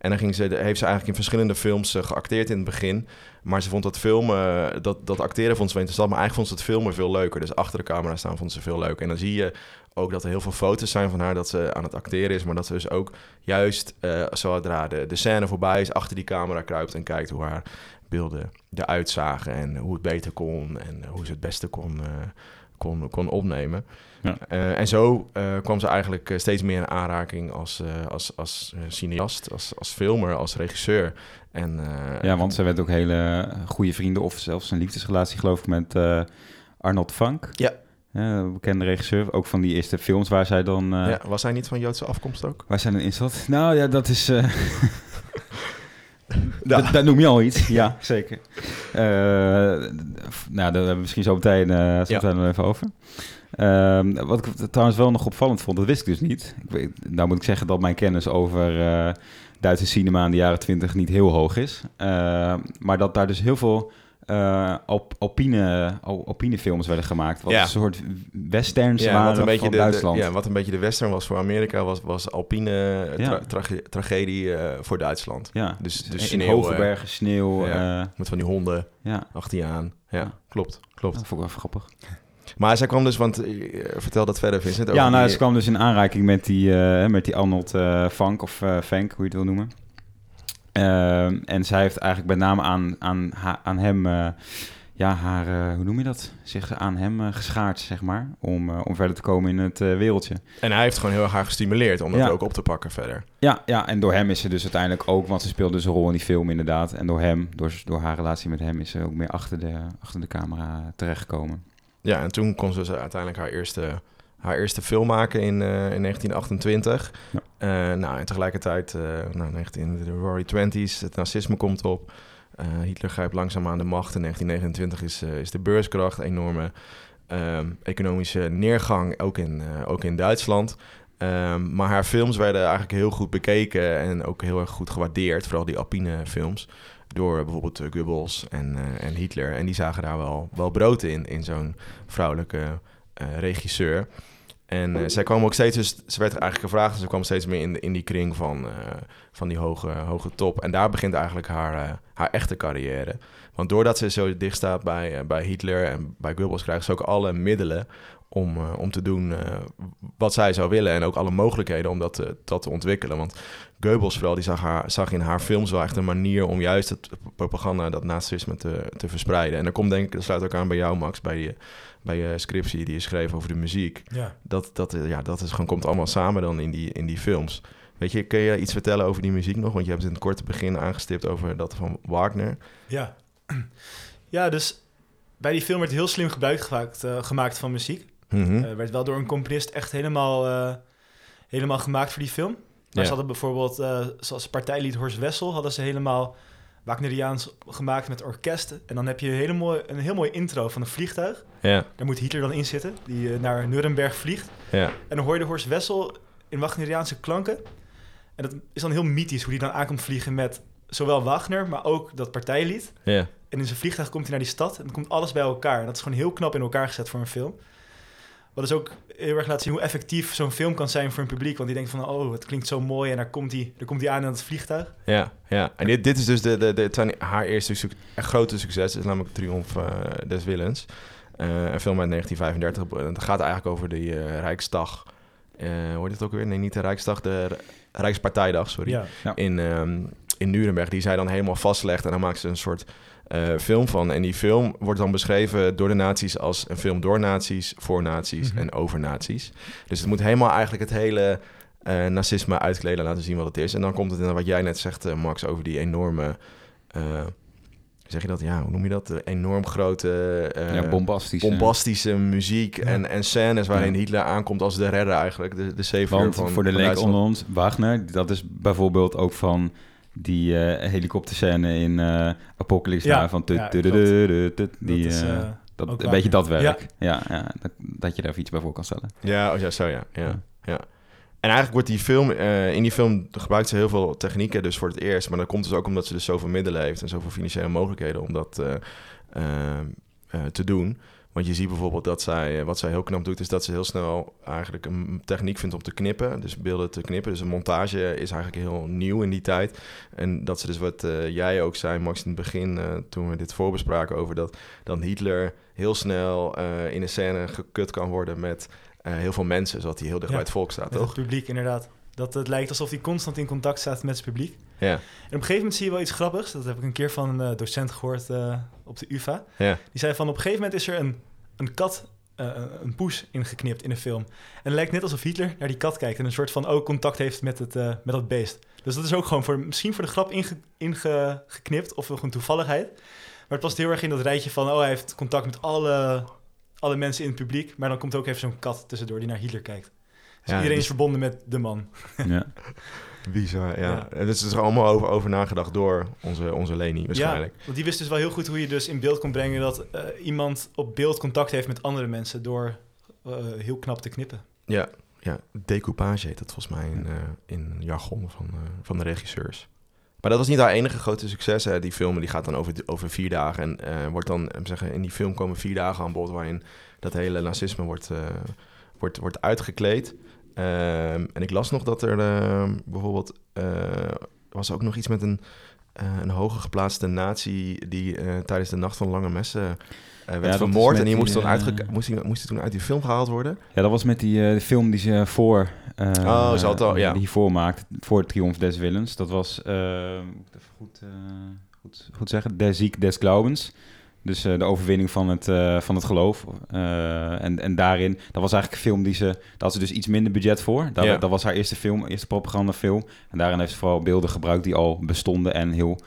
En dan ging ze, heeft ze eigenlijk in verschillende films eh, geacteerd in het begin. Maar ze vond dat filmen, dat, dat acteren vond ze wel interessant, maar eigenlijk vond ze het filmen veel leuker. Dus achter de camera staan vond ze veel leuker. En dan zie je ook dat er heel veel foto's zijn van haar dat ze aan het acteren is, maar dat ze dus ook juist eh, zodra de, de scène voorbij is, achter die camera kruipt en kijkt hoe haar beelden eruit zagen en hoe het beter kon en hoe ze het beste kon, eh, kon, kon opnemen. Ja. Eh, en zo eh, kwam ze eigenlijk eh, steeds meer in aanraking als, eh, als, als cineast, als, als filmer, als regisseur. En, Ja, want ze werd ook hele goede vrienden of zelfs een liefdesrelatie geloof ik met Arnold Frank. Ja. Bekende regisseur, ook van die eerste films waar zij dan... ja, was hij niet van Joodse afkomst ook? Waar zijn er in zat? Nou ja, dat is... dat, dat noem je al iets. Ja, zeker. Eh, nou, daar hebben we misschien zo meteen, eh zo meteen even over. Ehm, wat ik trouwens wel nog opvallend vond, dat wist ik dus niet. Ik weet, nou moet ik zeggen dat mijn kennis over eh, Duitse cinema in de jaren twintig niet heel hoog is. Eh, maar dat daar dus heel veel eh, alp- alpine, al- alpine films werden gemaakt. Wat Ja. een soort westerns Ja, waren wat een, beetje van de, de- Duitsland. ja, wat een beetje de western was voor Amerika, was, was alpine eh, Ja. tra- trage- tragedie eh, voor Duitsland. ja, dus- dus in sneeuw, hoge eh, bergen, sneeuw. eh, Met van die honden ja. achter je aan. Ja, klopt, klopt. Dat vond ik wel grappig. Maar zij kwam dus, want eh, vertel dat verder, Vincent. over Ja, nou, die- ze kwam dus in aanraking met die, eh, met die Arnold eh Fank, of eh Fank, hoe je het wil noemen. Ehm, en zij heeft eigenlijk met name aan, aan, aan hem, eh, ja, haar, eh, hoe noem je dat? Zich aan hem eh, geschaard, zeg maar, om, eh, om verder te komen in het eh, wereldje. En hij heeft gewoon heel erg haar gestimuleerd om dat Ja. ook op te pakken verder. Ja, ja, en door hem is ze dus uiteindelijk ook, want ze speelde dus een rol in die film inderdaad. En door hem, door, door haar relatie met hem, is ze ook meer achter de, achter de camera terechtgekomen. Ja, en toen kon ze dus uiteindelijk haar eerste, haar eerste film maken in, eh, in 1928. Ja. Eh, nou, en tegelijkertijd, eh nou, 19, de Roaring Twenties, het nazisme komt op. Hitler grijpt langzaam aan de macht. In 1929 is, is de beurskracht enorme ehm, economische neergang, ook in, ook in Duitsland. Ehm, maar haar films werden eigenlijk heel goed bekeken en ook heel erg goed gewaardeerd. Vooral die Alpine films. Door bijvoorbeeld Goebbels en, en Hitler. En die zagen daar wel, wel brood in, in zo'n vrouwelijke regisseur. En eh, zij kwam ook steeds, dus ze werd eigenlijk gevraagd, en ze kwam steeds meer in, de- in die kring van, eh, van die hoge, hoge top. En daar begint eigenlijk haar, eh, haar echte carrière. Want doordat ze zo dicht staat bij, bij Hitler en bij Goebbels, krijgt ze ook alle middelen om, om te doen wat zij zou willen. En ook alle mogelijkheden om dat, dat te ontwikkelen. Want Goebbels vooral, die zag, haar, zag in haar films wel echt een manier om juist het propaganda, dat nazisme te, te verspreiden. En dan komt denk ik, dat sluit ook aan bij jou Max, bij je, bij je scriptie die je schreef over de muziek. Ja. Dat, dat, ja, dat is gewoon, komt allemaal samen dan in die, in die films. Weet je, kun je iets vertellen over die muziek nog? Want je hebt in het korte begin aangestipt over dat van Wagner. Ja. ja, dus bij die film werd heel slim gebruik gemaakt, eh, gemaakt van muziek. Eh, werd wel door een componist echt helemaal, eh, helemaal gemaakt voor die film. Maar Ja. ze hadden bijvoorbeeld, zoals partijlied Horst Wessel, hadden ze helemaal Wagneriaans gemaakt met orkest. En dan heb je een, hele mooi, een heel mooi intro van een vliegtuig. ja, Daar moet Hitler dan in zitten, die eh, naar Nuremberg vliegt. ja, En dan hoor je de Horst Wessel in Wagneriaanse klanken. En dat is dan heel mythisch hoe hij dan aankomt vliegen met zowel Wagner, maar ook dat partijlied. ja. En in zijn vliegtuig komt hij naar die stad en dan komt alles bij elkaar. En dat is gewoon heel knap in elkaar gezet voor een film. Wat dus ook heel erg laat zien hoe effectief zo'n film kan zijn voor een publiek. Want die denkt van, oh, het klinkt zo mooi en daar komt hij daar komt aan in het vliegtuig. Ja, ja. En dit, dit is dus de, de, de, het zijn haar eerste suc- grote succes. Is namelijk Triomf eh, des Willens. Eh, een film uit 1935. Het gaat eigenlijk over de eh, Rijksdag. Eh hoe heet het ook weer? Nee, niet de Rijksdag, de Rijkspartijdag, sorry. Ja. in, ehm, in Nuremberg. Die zij dan helemaal vastlegt en dan maakt ze een soort eh, film van. En die film wordt dan beschreven door de nazi's als een film door nazi's, voor nazi's Mhm. en over nazi's. Dus het moet helemaal eigenlijk het hele eh, nazisme uitkleden, laten zien wat het is. En dan komt het in wat jij net zegt, eh, Max, over die enorme... eh, zeg je dat? Ja, hoe noem je dat? De enorm grote... eh, ja, bombastisch. eh. bombastische muziek Ja. en, en scènes waarin Ja. Hitler aankomt als de redder eigenlijk. De, de savior Want van voor de leek onder ons, Wagner, dat is bijvoorbeeld ook van die eh helikopterscène in eh Apocalypse Ja, Now van ja, die, dat is, dat, een beetje dat werk. Ja, ja, dat, dat je daar iets bij voor kan stellen. Ja, oh ja, zo ja. ja, Ja. En eigenlijk wordt die film, eh, in die film gebruikt ze heel veel technieken dus voor het eerst. Maar dat komt dus ook omdat ze dus zoveel middelen heeft en zoveel financiële mogelijkheden om dat eh, eh, eh, te doen. Want je ziet bijvoorbeeld dat zij, eh, wat zij heel knap doet, is dat ze heel snel eigenlijk een techniek vindt om te knippen. Dus beelden te knippen. Dus een montage is eigenlijk heel nieuw in die tijd. En dat ze dus wat eh, jij ook zei, Max, in het begin, eh, toen we dit voorbespraken over dat dan Hitler heel snel in een scène gekut kan worden met heel veel mensen, zodat hij heel dicht Ja, bij het volk staat, toch? het publiek, inderdaad. Dat het lijkt alsof hij constant in contact staat met zijn publiek. Ja, En op een gegeven moment zie je wel iets grappigs. Dat heb ik een keer van een docent gehoord eh, op de UvA. ja, Die zei van op een gegeven moment is er een, een kat, eh, een poes ingeknipt in een film. En het lijkt net alsof Hitler naar die kat kijkt en een soort van ook contact heeft met, het, eh, met dat beest. Dus dat is ook gewoon voor, misschien voor de grap inge, ingeknipt of gewoon toevalligheid. Maar het past heel erg in dat rijtje van, oh hij heeft contact met alle, alle mensen in het publiek. Maar dan komt ook even zo'n kat tussendoor die naar Hitler kijkt. Dus Ja, iedereen dus- is verbonden met de man. Ja. bizar, ja. Ja. En Het is er allemaal over, over nagedacht door onze, onze Leni waarschijnlijk. Ja, want die wist dus wel heel goed hoe je dus in beeld kon brengen dat eh, iemand op beeld contact heeft met andere mensen door eh, heel knap te knippen. Ja, ja. decoupage heet dat volgens mij in, eh, in jargon van, eh, van de regisseurs. Maar dat was niet haar enige grote succes. Hè. Die film die gaat dan over, over vier dagen. En eh, wordt dan, zeggen, in die film komen vier dagen aan bod... waarin dat hele nazisme wordt, eh, wordt, wordt uitgekleed. Ehm, en ik las nog dat er eh, bijvoorbeeld... eh, was ook nog iets met een, eh, een hoger geplaatste nazi... die eh, tijdens de Nacht van Lange Messen werd vermoord. En die die, moest, dan moest, die, moest die toen uit die film gehaald worden. Ja, dat was met die de film die ze voor... Oh, ze had al, ja. Die hiervoor maakte, voor Triomf des Willens. Dat was, moet ik het even goed, goed, goed zeggen, Der Sieg des Glaubens. Dus eh, de overwinning van het, eh, van het geloof. Eh, en, en daarin, dat was eigenlijk een film die ze... Daar had ze dus iets minder budget voor. Dat, Ja. dat was haar eerste film, eerste propagandafilm. En daarin heeft ze vooral beelden gebruikt die al bestonden... en heel,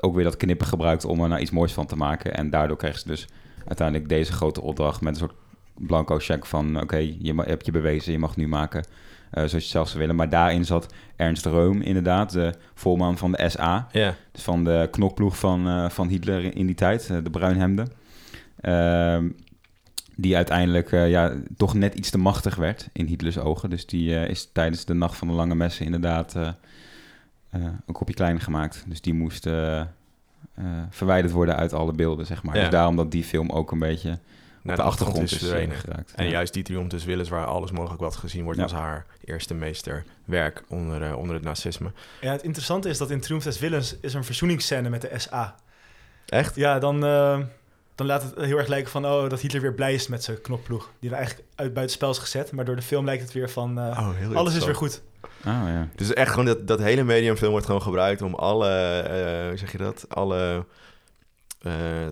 ook weer dat knippen gebruikt om er nou iets moois van te maken. En daardoor kreeg ze dus uiteindelijk deze grote opdracht... met een soort blanco check van... oké, je ma- hebt je bewezen, je mag het nu maken... eh, zoals je het zelf zou willen. Maar daarin zat Ernst Reum inderdaad, de voorman van de SA... Ja, Dus van de knokploeg van, eh, van Hitler in die tijd, eh, de bruinhemden. Ehm, die uiteindelijk ja, toch net iets te machtig werd in Hitlers ogen. Dus die is tijdens de Nacht van de Lange Messen inderdaad een kopje kleiner gemaakt. Dus die moest verwijderd worden uit alle beelden, zeg maar. Ja. Dus daarom dat die film ook een beetje naar de achtergrond is verdwenen. eh, geraakt. En Ja. juist die triomf des willens, waar alles mogelijk wat gezien wordt Ja. als haar eerste meesterwerk onder, eh, onder het nazisme. Ja, het interessante is dat in Triumph des Willens is er een verzoeningsscène met de SA. Echt? Ja, dan, eh, dan laat het heel erg lijken van oh, dat Hitler weer blij is met zijn knokploeg. Die er eigenlijk uit buitenspel is gezet. Maar door de film lijkt het weer van eh, Oh, heel alles is weer goed. Oh, ja. Dus echt gewoon dat, dat hele mediumfilm wordt gewoon gebruikt om alle, hoe zeg je dat, alle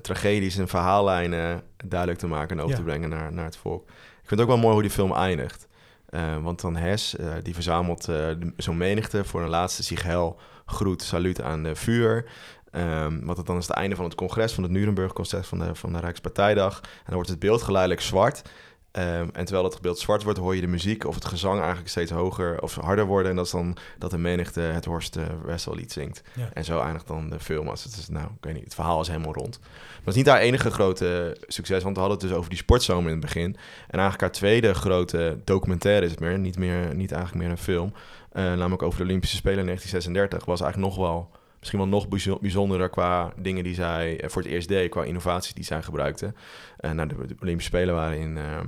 tragedies en verhaallijnen duidelijk te maken en over Ja. te brengen naar, naar het volk. Ik vind het ook wel mooi hoe die film eindigt. Eh, want dan Hes, eh, die verzamelt eh, zo'n menigte voor een laatste sigel groet, saluut aan de vuur. Ehm, wat het dan is het einde van het congres, van het Nuremberg-congres van de, van de Rijkspartijdag. En dan wordt het beeld geleidelijk zwart. Ehm, en terwijl het beeld zwart wordt, hoor je de muziek of het gezang eigenlijk steeds hoger of harder worden. En dat is dan dat de menigte het Horst uh, Wessellied zingt. Ja. En zo eindigt dan de film. Als het is, nou, ik weet niet, het verhaal is helemaal rond. Maar het is niet haar enige grote succes, want we hadden het dus over die sportzomer in het begin. En eigenlijk haar tweede grote documentaire is het meer, niet, meer, niet eigenlijk meer een film. eh, namelijk over de Olympische Spelen in 1936, was eigenlijk nog wel misschien wel nog bijzo- bijzonderer qua dingen die zij eh, voor het eerst deed, qua innovaties die zij gebruikte. Eh nou, de, de Olympische Spelen waren in, eh,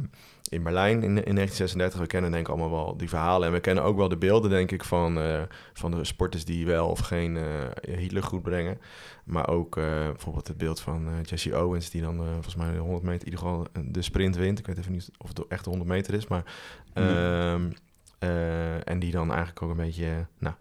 in Berlijn in, in 1936. We kennen denk ik allemaal wel die verhalen. En we kennen ook wel de beelden, denk ik, van, van de sporters die wel of geen eh Hitler goed brengen. Maar ook bijvoorbeeld het beeld van Jesse Owens, die dan volgens mij de 100 meter in ieder geval de sprint wint. Ik weet even niet of het echt de 100 meter is, maar... ehm, eh, en die dan eigenlijk ook een beetje... nou,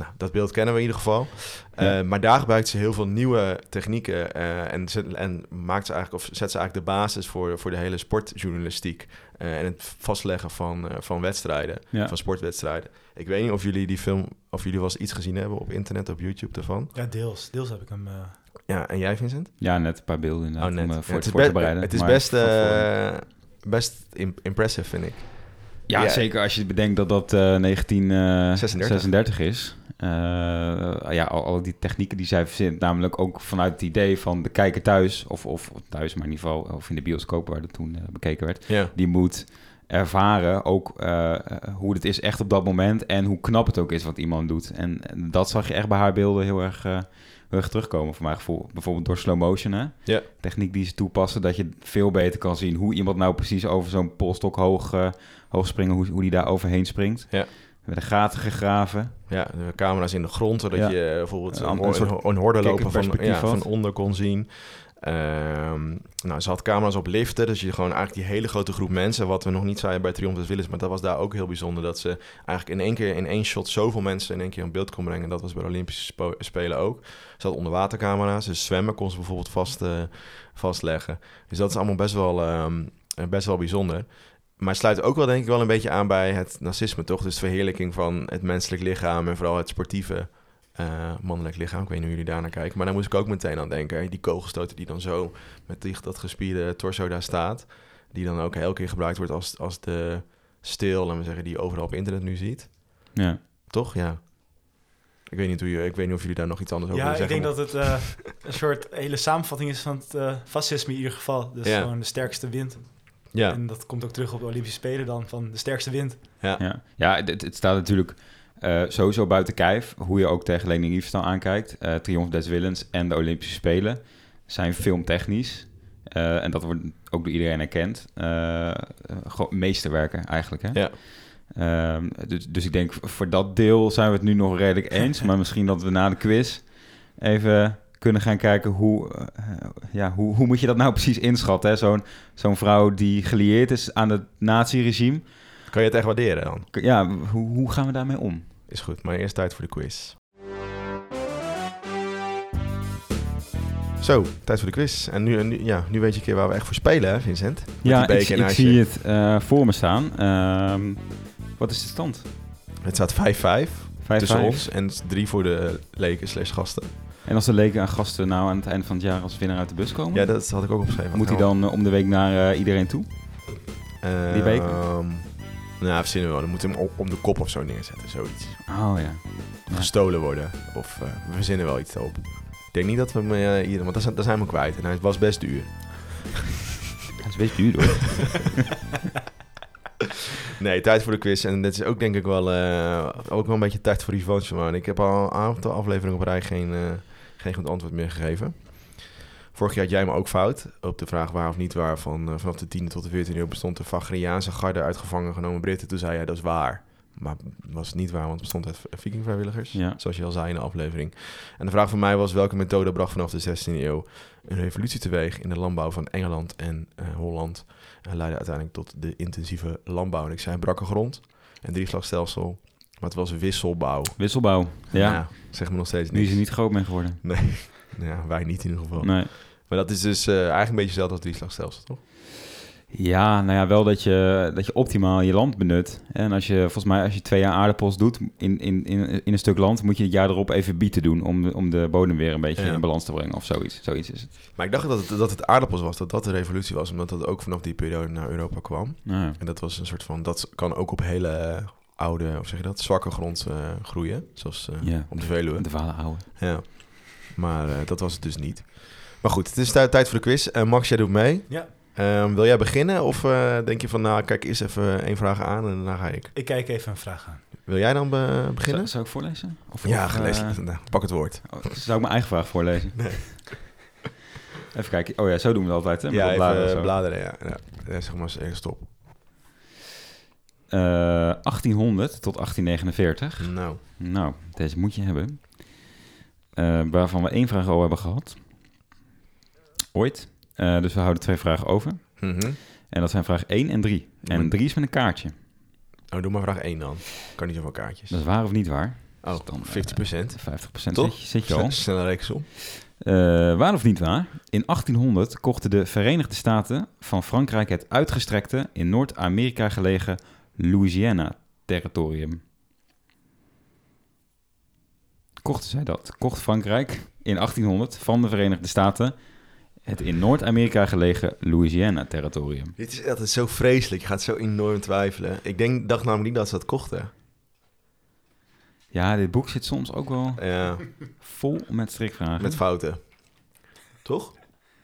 nou, dat beeld kennen we in ieder geval. Eh. Maar daar gebruikt ze heel veel nieuwe technieken eh, en, zet, en maakt ze eigenlijk, of zet ze eigenlijk de basis voor, voor de hele sportjournalistiek eh, en het vastleggen van, eh, van wedstrijden, Ja. van sportwedstrijden. Ik weet niet of jullie die film, of jullie wel eens iets gezien hebben op internet, op YouTube ervan. Ja, deels. Deels heb ik hem... eh, Ja, en jij Vincent? Ja, net een paar beelden inderdaad Oh, net. om Ja, voor, het is, voor te be- bereiden. het is best, eh, best im- impressive, vind ik. Ja, zeker als je bedenkt dat dat eh 1936 36. is. Eh, ja, al, al die technieken die zij verzint, namelijk ook vanuit het idee van de kijker thuis, of, of thuis, maar in ieder geval, of in de bioscoop waar dat toen eh, bekeken werd, Ja, die moet ervaren ook eh, eh, hoe het is echt op dat moment en hoe knap het ook is wat iemand doet. En, en dat zag je echt bij haar beelden heel erg, eh, heel erg terugkomen, voor mijn gevoel. Bijvoorbeeld door slow motion, hè? Ja. Techniek die ze toepassen, dat je veel beter kan zien hoe iemand nou precies over zo'n polstok hoog, eh, hoog springen, hoe, hoe die daar overheen springt. Ja. Er werden gaten gegraven. ja, de camera's in de grond, zodat Ja. je eh, bijvoorbeeld Een een, soort horde lopen van, ja, van onder kon zien. Ehm, nou, ze had camera's op liften, dus je gewoon eigenlijk die hele grote groep mensen, wat we nog niet zeiden bij Triumph des Willens, maar dat was daar ook heel bijzonder, dat ze eigenlijk in één keer in één shot zoveel mensen in één keer in beeld kon brengen. Dat was bij de Olympische Spelen ook. Ze had onderwatercamera's, dus zwemmen kon ze bijvoorbeeld vast, eh, vastleggen. Dus dat is allemaal best wel, ehm, eh, best wel bijzonder. Maar het sluit ook wel denk ik wel een beetje aan bij het nazisme, toch? Dus de verheerlijking van het menselijk lichaam en vooral het sportieve eh, mannelijk lichaam. Ik weet niet hoe jullie daar naar kijken. Maar daar moest ik ook meteen aan denken. Die kogelstoten die dan zo met die, dat gespierde torso daar staat. Die dan ook elke keer gebruikt wordt als, als de stil, laten we zeggen, die je overal op internet nu ziet. Ja. Toch? Ja. Ik weet niet, hoe je, ik weet niet of jullie daar nog iets anders over ja, willen ik zeggen. denk dat het eh, een soort hele samenvatting is van het eh, fascisme in ieder geval. Dus Ja. gewoon de sterkste wind. Ja, En dat komt ook terug op de Olympische Spelen dan, van de sterkste wind. ja. Ja, ja het, het staat natuurlijk eh, sowieso buiten kijf. Hoe je ook tegen Lening Riefstal aankijkt. Eh Triomf des Willens en de Olympische Spelen zijn filmtechnisch. eh, en dat wordt ook door iedereen erkend. eh, gewoon meesterwerken eigenlijk. Hè? Ja. Ehm, dus, dus ik denk voor dat deel zijn we het nu nog redelijk eens. maar misschien dat we na de quiz even kunnen gaan kijken hoe, eh, ja, hoe, hoe moet je dat nou precies inschatten. hè? Zo'n zo'n vrouw die gelieerd is aan het naziregime. Kan je het echt waarderen dan? Ja, hoe, hoe gaan we daarmee om? Is goed, maar eerst tijd voor de quiz. Zo, tijd voor de quiz. En nu, nu, ja, nu weet je een keer waar we echt voor spelen, hè, Vincent? Met ja, die ik, ik zie het eh, voor me staan. Ehm, wat is de stand? 5-5. Het staat 5-5 tussen ons en het is drie voor de leken slash gasten. En als de leken en gasten nou aan het einde van het jaar als winnaar uit de bus komen, Ja, dat had ik ook opgeschreven. moet hij dan eh, om de week naar eh, iedereen toe? die beker? Ehm, nou, verzinnen we wel. Dan moeten we hem op- om de kop of zo neerzetten, zoiets. Oh ja. Gestolen worden. Of eh, we verzinnen wel iets op. Ik denk niet dat we hem hier... Want daar zijn, we kwijt. En hij was best duur. Dat is best duur hoor. Nee, tijd voor de quiz. En dit is ook denk ik wel, ook wel een beetje tijd voor revanche, man. Ik heb al een aantal afleveringen op rij geen, geen goed antwoord meer gegeven. Vorig jaar had jij me ook fout op de vraag waar of niet waar van eh, vanaf de 10e tot de 14e eeuw bestond de Vagriaanse garde uit gevangen genomen Britten. Toen zei jij dat is waar. Maar was het niet waar, want het bestond uit vikingvrijwilligers. Ja. Zoals je al zei in de aflevering. En de vraag van mij was welke methode bracht vanaf de 16e eeuw een revolutie teweeg in de landbouw van Engeland en eh, Holland. En leidde uiteindelijk tot de intensieve landbouw. En ik zei brakke grond en drieslagstelsel. Maar het was wisselbouw. Wisselbouw. Ja. Nou, zeg me nog steeds Nu is niks. er niet groot mee geworden. Nee, ja, wij niet in ieder geval. Nee. Maar dat is dus eh, eigenlijk een beetje hetzelfde als drieslagstelsel, toch? Ja, nou ja, wel dat je, dat je optimaal je land benut. En als je, volgens mij, als je twee jaar aardappels doet in, in, in, in een stuk land, moet je het jaar erop even bieten doen om, de- om de bodem weer een beetje Ja. in balans te brengen of zoiets. Zoiets is het. Maar ik dacht dat het, dat het aardappels was, dat dat de revolutie was. Omdat dat ook vanaf die periode naar Europa kwam. Ja. En dat was een soort van, dat kan ook op hele oude, hoe zeg je dat, zwakke grond eh, groeien. Zoals eh, Ja. op de Veluwe. De vader houden. Ja. Maar eh, dat was het dus niet. Maar goed, het is tij- tijd voor de quiz. Eh, Max, jij doet mee. Ja. Ehm, wil jij beginnen of eh, denk je van, nou, kijk eerst even één vraag aan en daarna ga ik. Ik kijk even een vraag aan. Wil jij dan be- beginnen? Zou, zou ik voorlezen? Of, ja, of, gelezen. Nou, pak het woord. oh, zou ik mijn eigen vraag voorlezen? Nee. Even kijken. Oh ja, zo doen we het altijd, hè? Met ja, even bladeren bladeren, zo. bladeren ja. ja. Ja, zeg maar eens even stop. Eh, 1800 tot 1849. Nou, Nou, deze moet je hebben. Eh, waarvan we één vraag al hebben gehad. Ooit. Eh, dus we houden twee vragen over. mhm. En dat zijn vraag 1 en 3. Doe En maar. 3 is met een kaartje. oh, doe maar vraag 1 dan. Kan niet zoveel kaartjes. Dat is waar of niet waar? Oh, dan, 50%. 50% Toch? zit je, zit je al. Snelle. Eh, waar of niet waar? In 1800 kochten de Verenigde Staten van Frankrijk het uitgestrekte in Noord-Amerika gelegen Louisiana-territorium. Kochten zij dat? Kocht Frankrijk in 1800 van de Verenigde Staten het in Noord-Amerika gelegen Louisiana-territorium? Dit is altijd zo vreselijk. Je gaat zo enorm twijfelen. Ik denk, dacht namelijk niet dat ze dat kochten. Ja, dit boek zit soms ook wel Ja, vol met strikvragen. met fouten. Toch?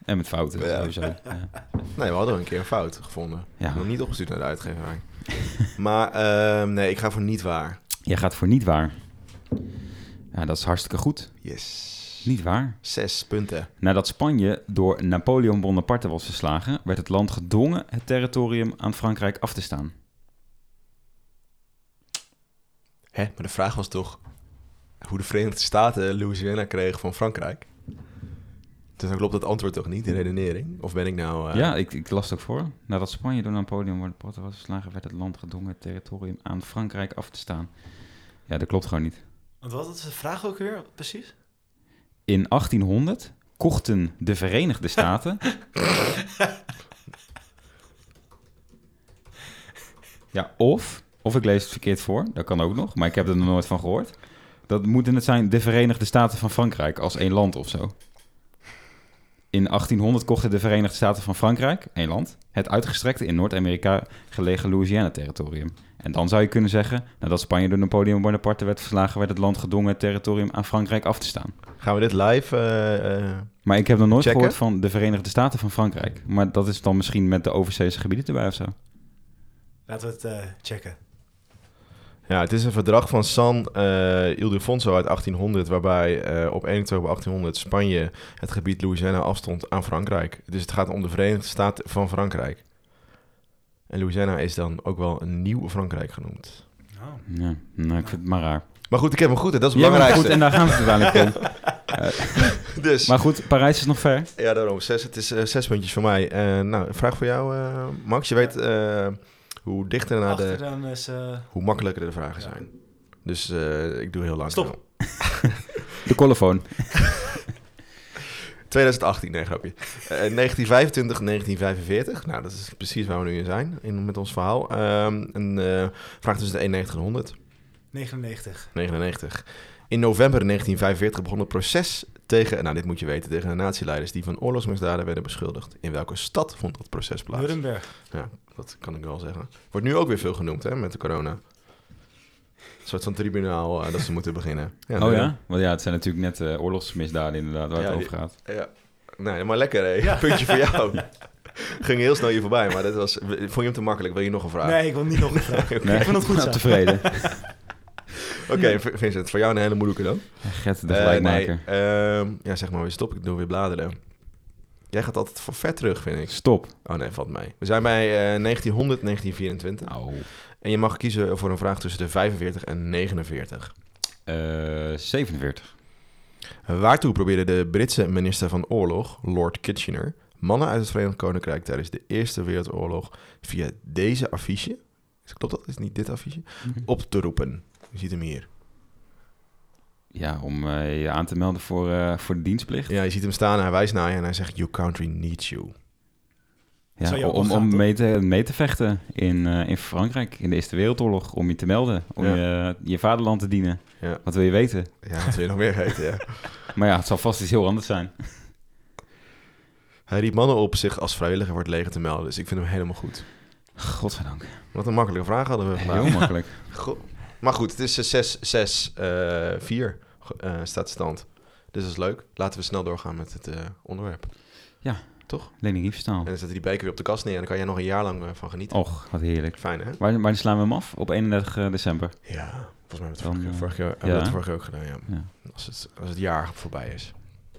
En met fouten, Ja. sowieso. Ja. Nee, we hadden een keer een fout gevonden. Ja. Nog niet opgestuurd naar de uitgeverij. maar ehm, nee, ik ga voor niet waar. Jij gaat voor niet waar. Ja, dat is hartstikke goed. Yes. Niet waar. Zes punten. Nadat Spanje door Napoleon Bonaparte was verslagen, werd het land gedwongen het territorium aan Frankrijk af te staan. Hè? Maar de vraag was toch hoe de Verenigde Staten Louisiana kregen van Frankrijk? Dus dan klopt het antwoord toch niet, de redenering? Of ben ik nou... eh, Ja, ik, ik las het ook voor. Nadat Spanje door Napoleon Bonaparte was verslagen, werd het land gedwongen het territorium aan Frankrijk af te staan. Ja, dat klopt gewoon niet. Want wat is de vraag ook weer precies? In 1800 kochten de Verenigde Staten. ja, of, of ik lees het verkeerd voor, dat kan ook nog, maar ik heb er nog nooit van gehoord. Dat moeten het zijn de Verenigde Staten van Frankrijk als één land of zo. In 1800 kochten de Verenigde Staten van Frankrijk, één land, het uitgestrekte in Noord-Amerika gelegen Louisiana-territorium. En dan zou je kunnen zeggen, nadat Spanje door Napoleon Bonaparte werd verslagen, werd het land gedwongen het territorium aan Frankrijk af te staan. Gaan we dit live... eh, eh, Maar ik heb nog nooit Checken? gehoord van de Verenigde Staten van Frankrijk. Maar dat is dan misschien met de overzeese gebieden erbij of zo. Laten we het eh, checken. Ja, het is een verdrag van San eh, Ildefonso uit 1800, waarbij eh, op 1 oktober 1800 Spanje het gebied Louisiana afstond aan Frankrijk. Dus het gaat om de Verenigde Staten van Frankrijk. En Louisiana is dan ook wel een nieuw Frankrijk genoemd. Oh. Ja, nou, ik vind het maar raar. Maar goed, ik heb hem goed en dat is het Ja, goed, en daar gaan we het uiteindelijk om. Dus, Maar goed, Parijs is nog ver. ja, daarom. Zes, het is eh, zes puntjes voor mij. Eh, nou, een vraag voor jou, eh, Max. Je weet eh, hoe dichter naar de... Is... eh, Hoe makkelijker de vragen Ja. zijn. Dus eh, ik doe heel lang. Stop. De collofoon. 2018, nee, grapje. Eh 1925, 1945. Nou, dat is precies waar we nu in zijn in, met ons verhaal. Ehm, een eh, vraag tussen de 91 en 100. 99. 99. In november 1945 begon het proces tegen, nou dit moet je weten, tegen de nazileiders die van oorlogsmisdaden werden beschuldigd. In welke stad vond dat proces plaats? Nuremberg. Ja, dat kan ik wel zeggen. Wordt nu ook weer veel genoemd, hè, met de corona. Een soort van tribunaal eh, dat ze moeten beginnen. Ja, oh ja? Want ja, het zijn natuurlijk net eh, oorlogsmisdaden inderdaad waar Ja, het over gaat. Ja. Nee, maar lekker, hè. Ja. Puntje voor jou. Ging heel snel hier voorbij, maar dat was... Vond je hem te makkelijk? Wil je nog een vraag? Nee, ik wil niet nog een vraag. Nee, Ik vind het goed nou, zo. tevreden. Oké, Vincent, voor jou een hele moeilijke dan. Gert, de Eh, gelijkmaker. nee, ehm, ja, zeg maar weer stop. Ik doe weer bladeren. Jij gaat altijd voor ver terug, vind ik. Stop. Oh nee, valt mee. We zijn bij eh 1900, 1924. Nou, En je mag kiezen voor een vraag tussen de 45 en 49. eh 47. Waartoe probeerde de Britse minister van Oorlog, Lord Kitchener, mannen uit het Verenigd Koninkrijk tijdens de Eerste Wereldoorlog via deze affiche, klopt dat, is niet dit affiche, op te roepen? Je ziet hem hier. Ja, om eh, je aan te melden voor, eh, voor de dienstplicht. Ja, je ziet hem staan, hij wijst naar je en hij zegt, your country needs you. Ja, om, om mee, te, mee te vechten in, eh, in Frankrijk in de Eerste Wereldoorlog. Om je te melden, om Ja. je, je vaderland te dienen. Ja. Wat wil je weten? Ja, wat wil je nog meer weten, ja. Maar ja, het zal vast iets heel anders zijn. Hij riep mannen op zich als vrijwilliger voor het leger te melden, dus ik vind hem helemaal goed. Godzijdank. Wat een makkelijke vraag hadden we vandaag. Heel makkelijk. Goh. Maar goed, het is 6, 6, 4 eh, staat stand. Dus dat is leuk. Laten we snel doorgaan met het eh, onderwerp. Toch? Leni Riefenstahl. En dan zetten die beker weer op de kast neer en dan kan jij nog een jaar lang eh, van genieten. Och, wat heerlijk. Fijn, hè? Wanneer slaan we hem af? Op 31 december. Ja, volgens mij hebben we het vorige, eh, ja. jaar ook gedaan, ja. Ja. Als, het, als het jaar voorbij is.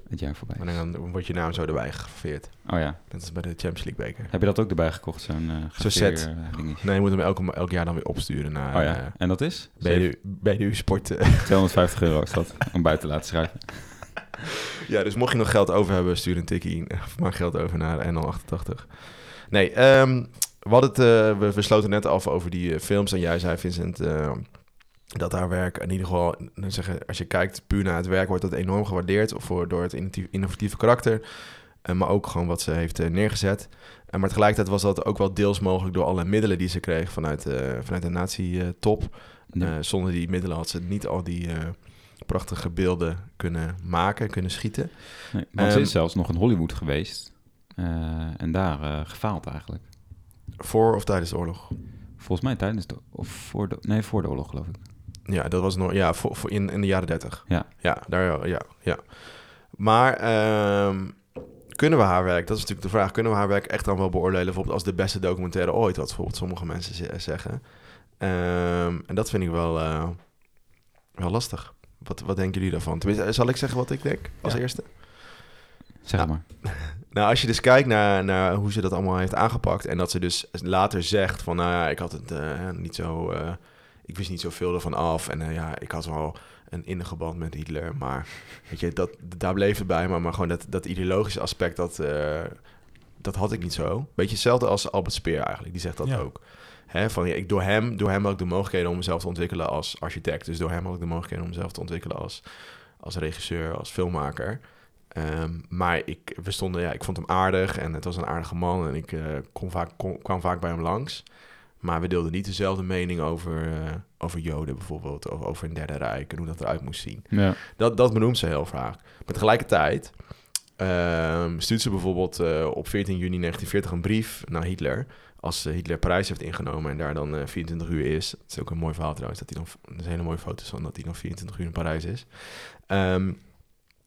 Het jaar voorbij. En dan wordt je naam zo erbij gegraveerd. Oh ja. Net als bij de Champions League beker. Heb je dat ook erbij gekocht, zo'n eh Zo'n set. eh, dingetje? Nee, je moet hem elke, elk jaar dan weer opsturen naar Oh eh, ja. En dat is? BDU, BDU Sport. eh. 250 euro is dat, om buiten te laten schrijven. ja, dus mocht je nog geld over hebben, stuur een tikkie in. Of maak geld over naar NL88. Nee, ehm, we, hadden het, eh, we, we sloten net af over die eh, films. En jij zei, Vincent, eh, dat haar werk in ieder geval... nou, Zeggen, als je kijkt puur naar het werk, wordt dat enorm gewaardeerd. Of voor, door het innovatieve, karakter. Eh, maar ook gewoon wat ze heeft eh, neergezet. En maar tegelijkertijd was dat ook wel deels mogelijk door alle middelen die ze kreeg vanuit, eh, vanuit de nazi-top. Eh, zonder die middelen had ze niet al die eh, prachtige beelden kunnen maken, kunnen schieten. Nee, want ze Ehm, is zelfs nog in Hollywood geweest. eh, en daar eh, gefaald eigenlijk. Voor of tijdens de oorlog? Volgens mij tijdens de... Of voor de... Nee, voor de oorlog geloof ik. Ja, dat was nog ja, voor, voor in, in de jaren 30. Ja. Ja, daar, ja, ja. Maar ehm, kunnen we haar werk, dat is natuurlijk de vraag, kunnen we haar werk echt dan wel beoordelen bijvoorbeeld als de beste documentaire ooit, wat bijvoorbeeld sommige mensen ze- zeggen. Ehm, en dat vind ik wel, eh, wel lastig. Wat, wat denken jullie daarvan? Tenminste, zal ik zeggen wat ik denk als Ja. eerste? Zeg Ja. maar. Nou, als je dus kijkt naar, naar hoe ze dat allemaal heeft aangepakt... en dat ze dus later zegt van... nou ja, ik had het eh, niet zo... eh, ik wist niet zoveel ervan af. En eh, ja, ik had wel een innige band met Hitler. Maar weet je, dat, daar bleef het bij. Maar, maar gewoon dat, dat ideologische aspect, dat, eh, dat had ik niet zo. Beetje hetzelfde als Albert Speer eigenlijk. Die zegt dat Ja. ook. Hè, van, ja, ik, door, hem, door hem had ik de mogelijkheden om mezelf te ontwikkelen als architect. Dus door hem had ik de mogelijkheden om mezelf te ontwikkelen als, als regisseur, als filmmaker. Ehm, maar ik, we stonden, ja, ik vond hem aardig en het was een aardige man en ik eh, kon vaak, kon- kwam vaak bij hem langs. Maar we deelden niet dezelfde mening over, eh, over Joden bijvoorbeeld, of over een derde rijk en hoe dat eruit moest zien. Ja. Dat, dat benoemt ze heel vaak. Maar tegelijkertijd ehm, stuurt ze bijvoorbeeld eh, op 14 juni 1940 een brief naar Hitler. Als eh, Hitler Parijs heeft ingenomen en daar dan eh, 24 uur is. Het is ook een mooi verhaal trouwens. Dat hij dan, er zijn hele mooie foto's van dat hij dan 24 uur in Parijs is. Ehm,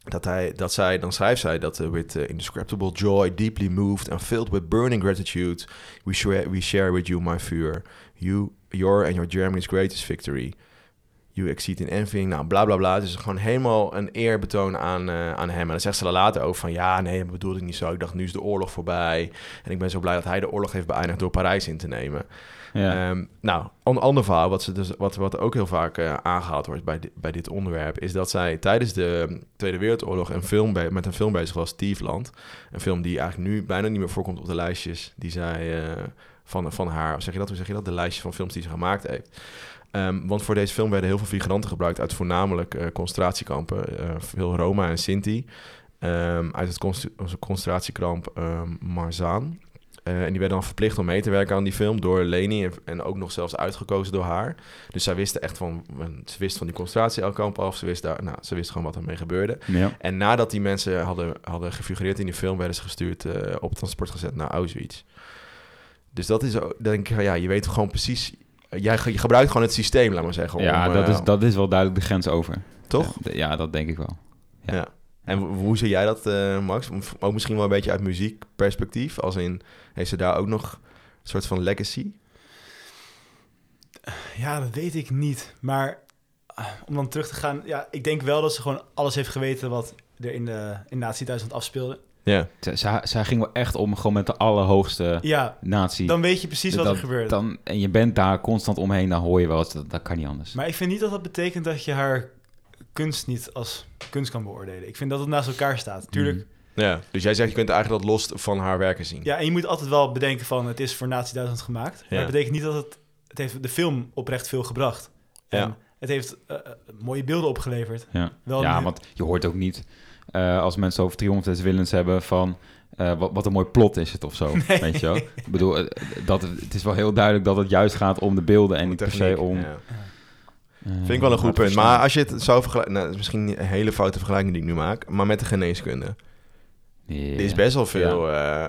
dat, hij, dat zij, dan schrijft zij dat eh, with eh, indescribable joy, deeply moved and filled with burning gratitude, we share, we share with you my fear. You, your and your Germany's greatest victory. You exceed in everything. Nou, bla bla bla. Dus gewoon helemaal een eerbetoon aan, eh, aan hem. En dan zegt ze er later over van... ja, nee, dat bedoelde ik niet zo. Ik dacht, nu is de oorlog voorbij. En ik ben zo blij dat hij de oorlog heeft beëindigd... door Parijs in te nemen. Ja. Ehm, nou, een ander verhaal... wat, ze dus, wat, wat ook heel vaak eh, aangehaald wordt bij, bij dit onderwerp... is dat zij tijdens de Tweede Wereldoorlog... Een film met een film bezig was, Tiefland. Een film die eigenlijk nu bijna niet meer voorkomt op de lijstjes... die zij eh, van, van haar... Zeg je dat? Hoe zeg je dat? De lijstjes van films die ze gemaakt heeft... Ehm, want voor deze film werden heel veel figuranten gebruikt uit voornamelijk eh, concentratiekampen. veel Roma en Sinti. Ehm, uit het concentratiekamp ehm Marzaan. Eh, en die werden dan verplicht om mee te werken aan die film door Leni en, en ook nog zelfs uitgekozen door haar. Dus zij wisten echt van, ze wist van die concentratiekamp af. Ze wist, daar, nou, ze wist gewoon wat ermee gebeurde. ja. En nadat die mensen hadden, hadden gefigureerd in die film, werden ze gestuurd eh, op transport gezet naar Auschwitz. Dus dat is, ook- denk ik, ja, je weet gewoon precies. Jij je gebruikt gewoon het systeem, laat maar zeggen. ja, om, dat, eh, is, dat is wel duidelijk de grens over. toch? Ja, ja, dat denk ik wel. Ja. Ja. En hoe- zie jij dat, eh, Max? Ook misschien wel een beetje uit muziekperspectief. Als in, heeft ze daar ook nog een soort van legacy? Ja, dat weet ik niet. Maar ah, om dan terug te gaan... Ja, ik denk wel dat ze gewoon alles heeft geweten... wat er in, de, in Nazi-Duitsland afspeelde. Ja. Zij, ging wel echt om gewoon met de allerhoogste Ja, natie. dan weet je precies wat er gebeurt. Dan, en je bent daar constant omheen, dan hoor je wel eens, dat, dat kan niet anders. Maar ik vind niet dat dat betekent dat je haar kunst niet als kunst kan beoordelen. Ik vind dat het naast elkaar staat. Tuurlijk, Mm. ja. Dus jij zegt, je kunt eigenlijk dat los van haar werken zien. ja, en je moet altijd wel bedenken van... het is voor Nazi-Duitsland gemaakt. Maar Ja. dat betekent niet dat het... Het heeft de film oprecht veel gebracht. En Ja. het heeft eh, eh, mooie beelden opgeleverd. Ja, Wel ja nu- want je hoort ook niet eh, als mensen over Triumph des Willens hebben van... eh, wat, wat een mooi plot is het of zo, Nee. weet je wel? Ik bedoel, dat, het is wel heel duidelijk dat het juist gaat om de beelden en niet per se om... ja. Eh, Vind ik wel een goed punt. verstaan. Maar als je het zou vergelijken... Nou, dat is misschien een hele foute vergelijking die ik nu maak. Maar met de geneeskunde. Er is best wel veel eh,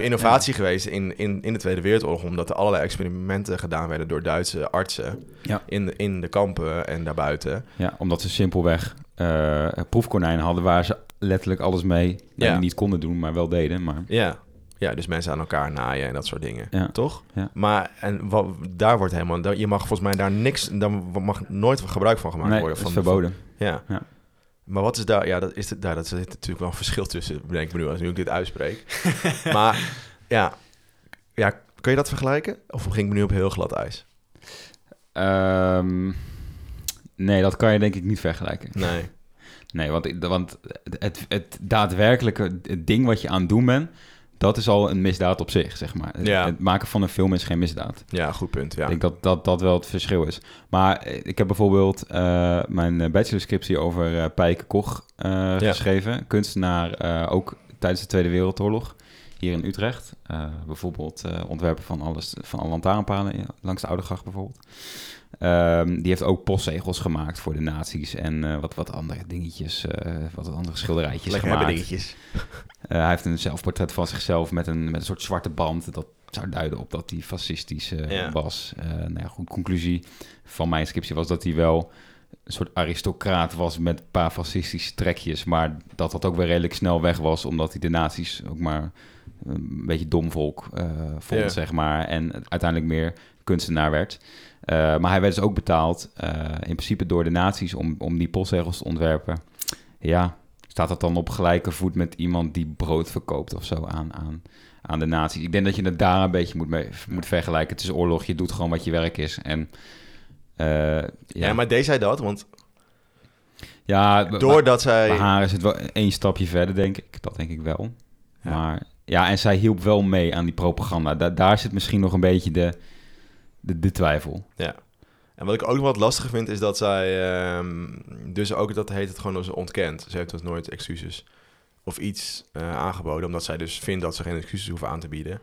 innovatie geweest in, in, in de Tweede Wereldoorlog. Omdat er allerlei experimenten gedaan werden door Duitse artsen. Ja. In, de- in de kampen en daarbuiten. Ja, omdat ze simpelweg eh proefkonijnen hadden waar ze letterlijk alles mee. Ja. Niet konden doen, maar wel deden. Maar Ja. Ja, dus mensen aan elkaar naaien en dat soort dingen. Ja. Toch? Ja. Maar en wat, daar wordt helemaal... Je mag volgens mij daar niks... Daar mag nooit gebruik van gemaakt nee, worden. is Van, verboden. van- ja. Ja. Maar wat is daar... Ja, dat is het, daar dat zit natuurlijk wel een verschil tussen, denk ik me nu, als nu ik dit uitspreek. maar ja, ja, kun je dat vergelijken? Of ging ik me nu op heel glad ijs? Ehm, nee, dat kan je denk ik niet vergelijken. Nee. Nee, want, want het, het daadwerkelijke het ding wat je aan het doen bent, dat is al een misdaad op zich, zeg maar. Het- Ja. Het maken van een film is geen misdaad. Ja, goed punt. Ja. Ik denk dat, dat dat wel het verschil is. Maar eh, ik heb bijvoorbeeld eh, mijn eh, bachelorscriptie over eh Pijke Koch geschreven. Kunstenaar, ook tijdens de Tweede Wereldoorlog, hier in Utrecht. Eh, bijvoorbeeld eh, ontwerpen van, alles, van alle lantaarnpalen langs de Oudegracht bijvoorbeeld. Ehm, die heeft ook postzegels gemaakt voor de nazi's en eh, wat, wat andere dingetjes, wat andere schilderijtjes Lekker gemaakt. dingetjes. Hij heeft een zelfportret van zichzelf met een, met een soort zwarte band. Dat zou duiden op dat hij fascistisch Ja. was. Nou ja, goed, conclusie van mijn scriptie was dat hij wel een soort aristocraat was met een paar fascistische trekjes. Maar dat dat ook weer redelijk snel weg was, omdat hij de nazi's ook maar een beetje dom volk eh, vond, zeg maar. En uiteindelijk meer kunstenaar werd. Eh, maar hij werd dus ook betaald, eh, in principe door de nazi's, om, om die postzegels te ontwerpen. Ja, staat dat dan op gelijke voet met iemand die brood verkoopt of zo aan, aan, aan de nazi's? Ik denk dat je het daar een beetje moet, mee, moet vergelijken. Het is oorlog, je doet gewoon wat je werk is. En, ja, Ja. maar deed zij dat? Want ja, doordat zij... bij haar is het wel één stapje verder, denk ik. Dat denk ik wel. Ja. Maar ja, en zij hielp wel mee aan die propaganda. Da- daar zit misschien nog een beetje de, de, de twijfel. Ja. En wat ik ook nog wat lastiger vind, is dat zij... ehm, dus ook, dat heet het gewoon, dat ze ontkent. Ze heeft dus nooit excuses of iets eh, aangeboden. Omdat zij dus vindt dat ze geen excuses hoeven aan te bieden.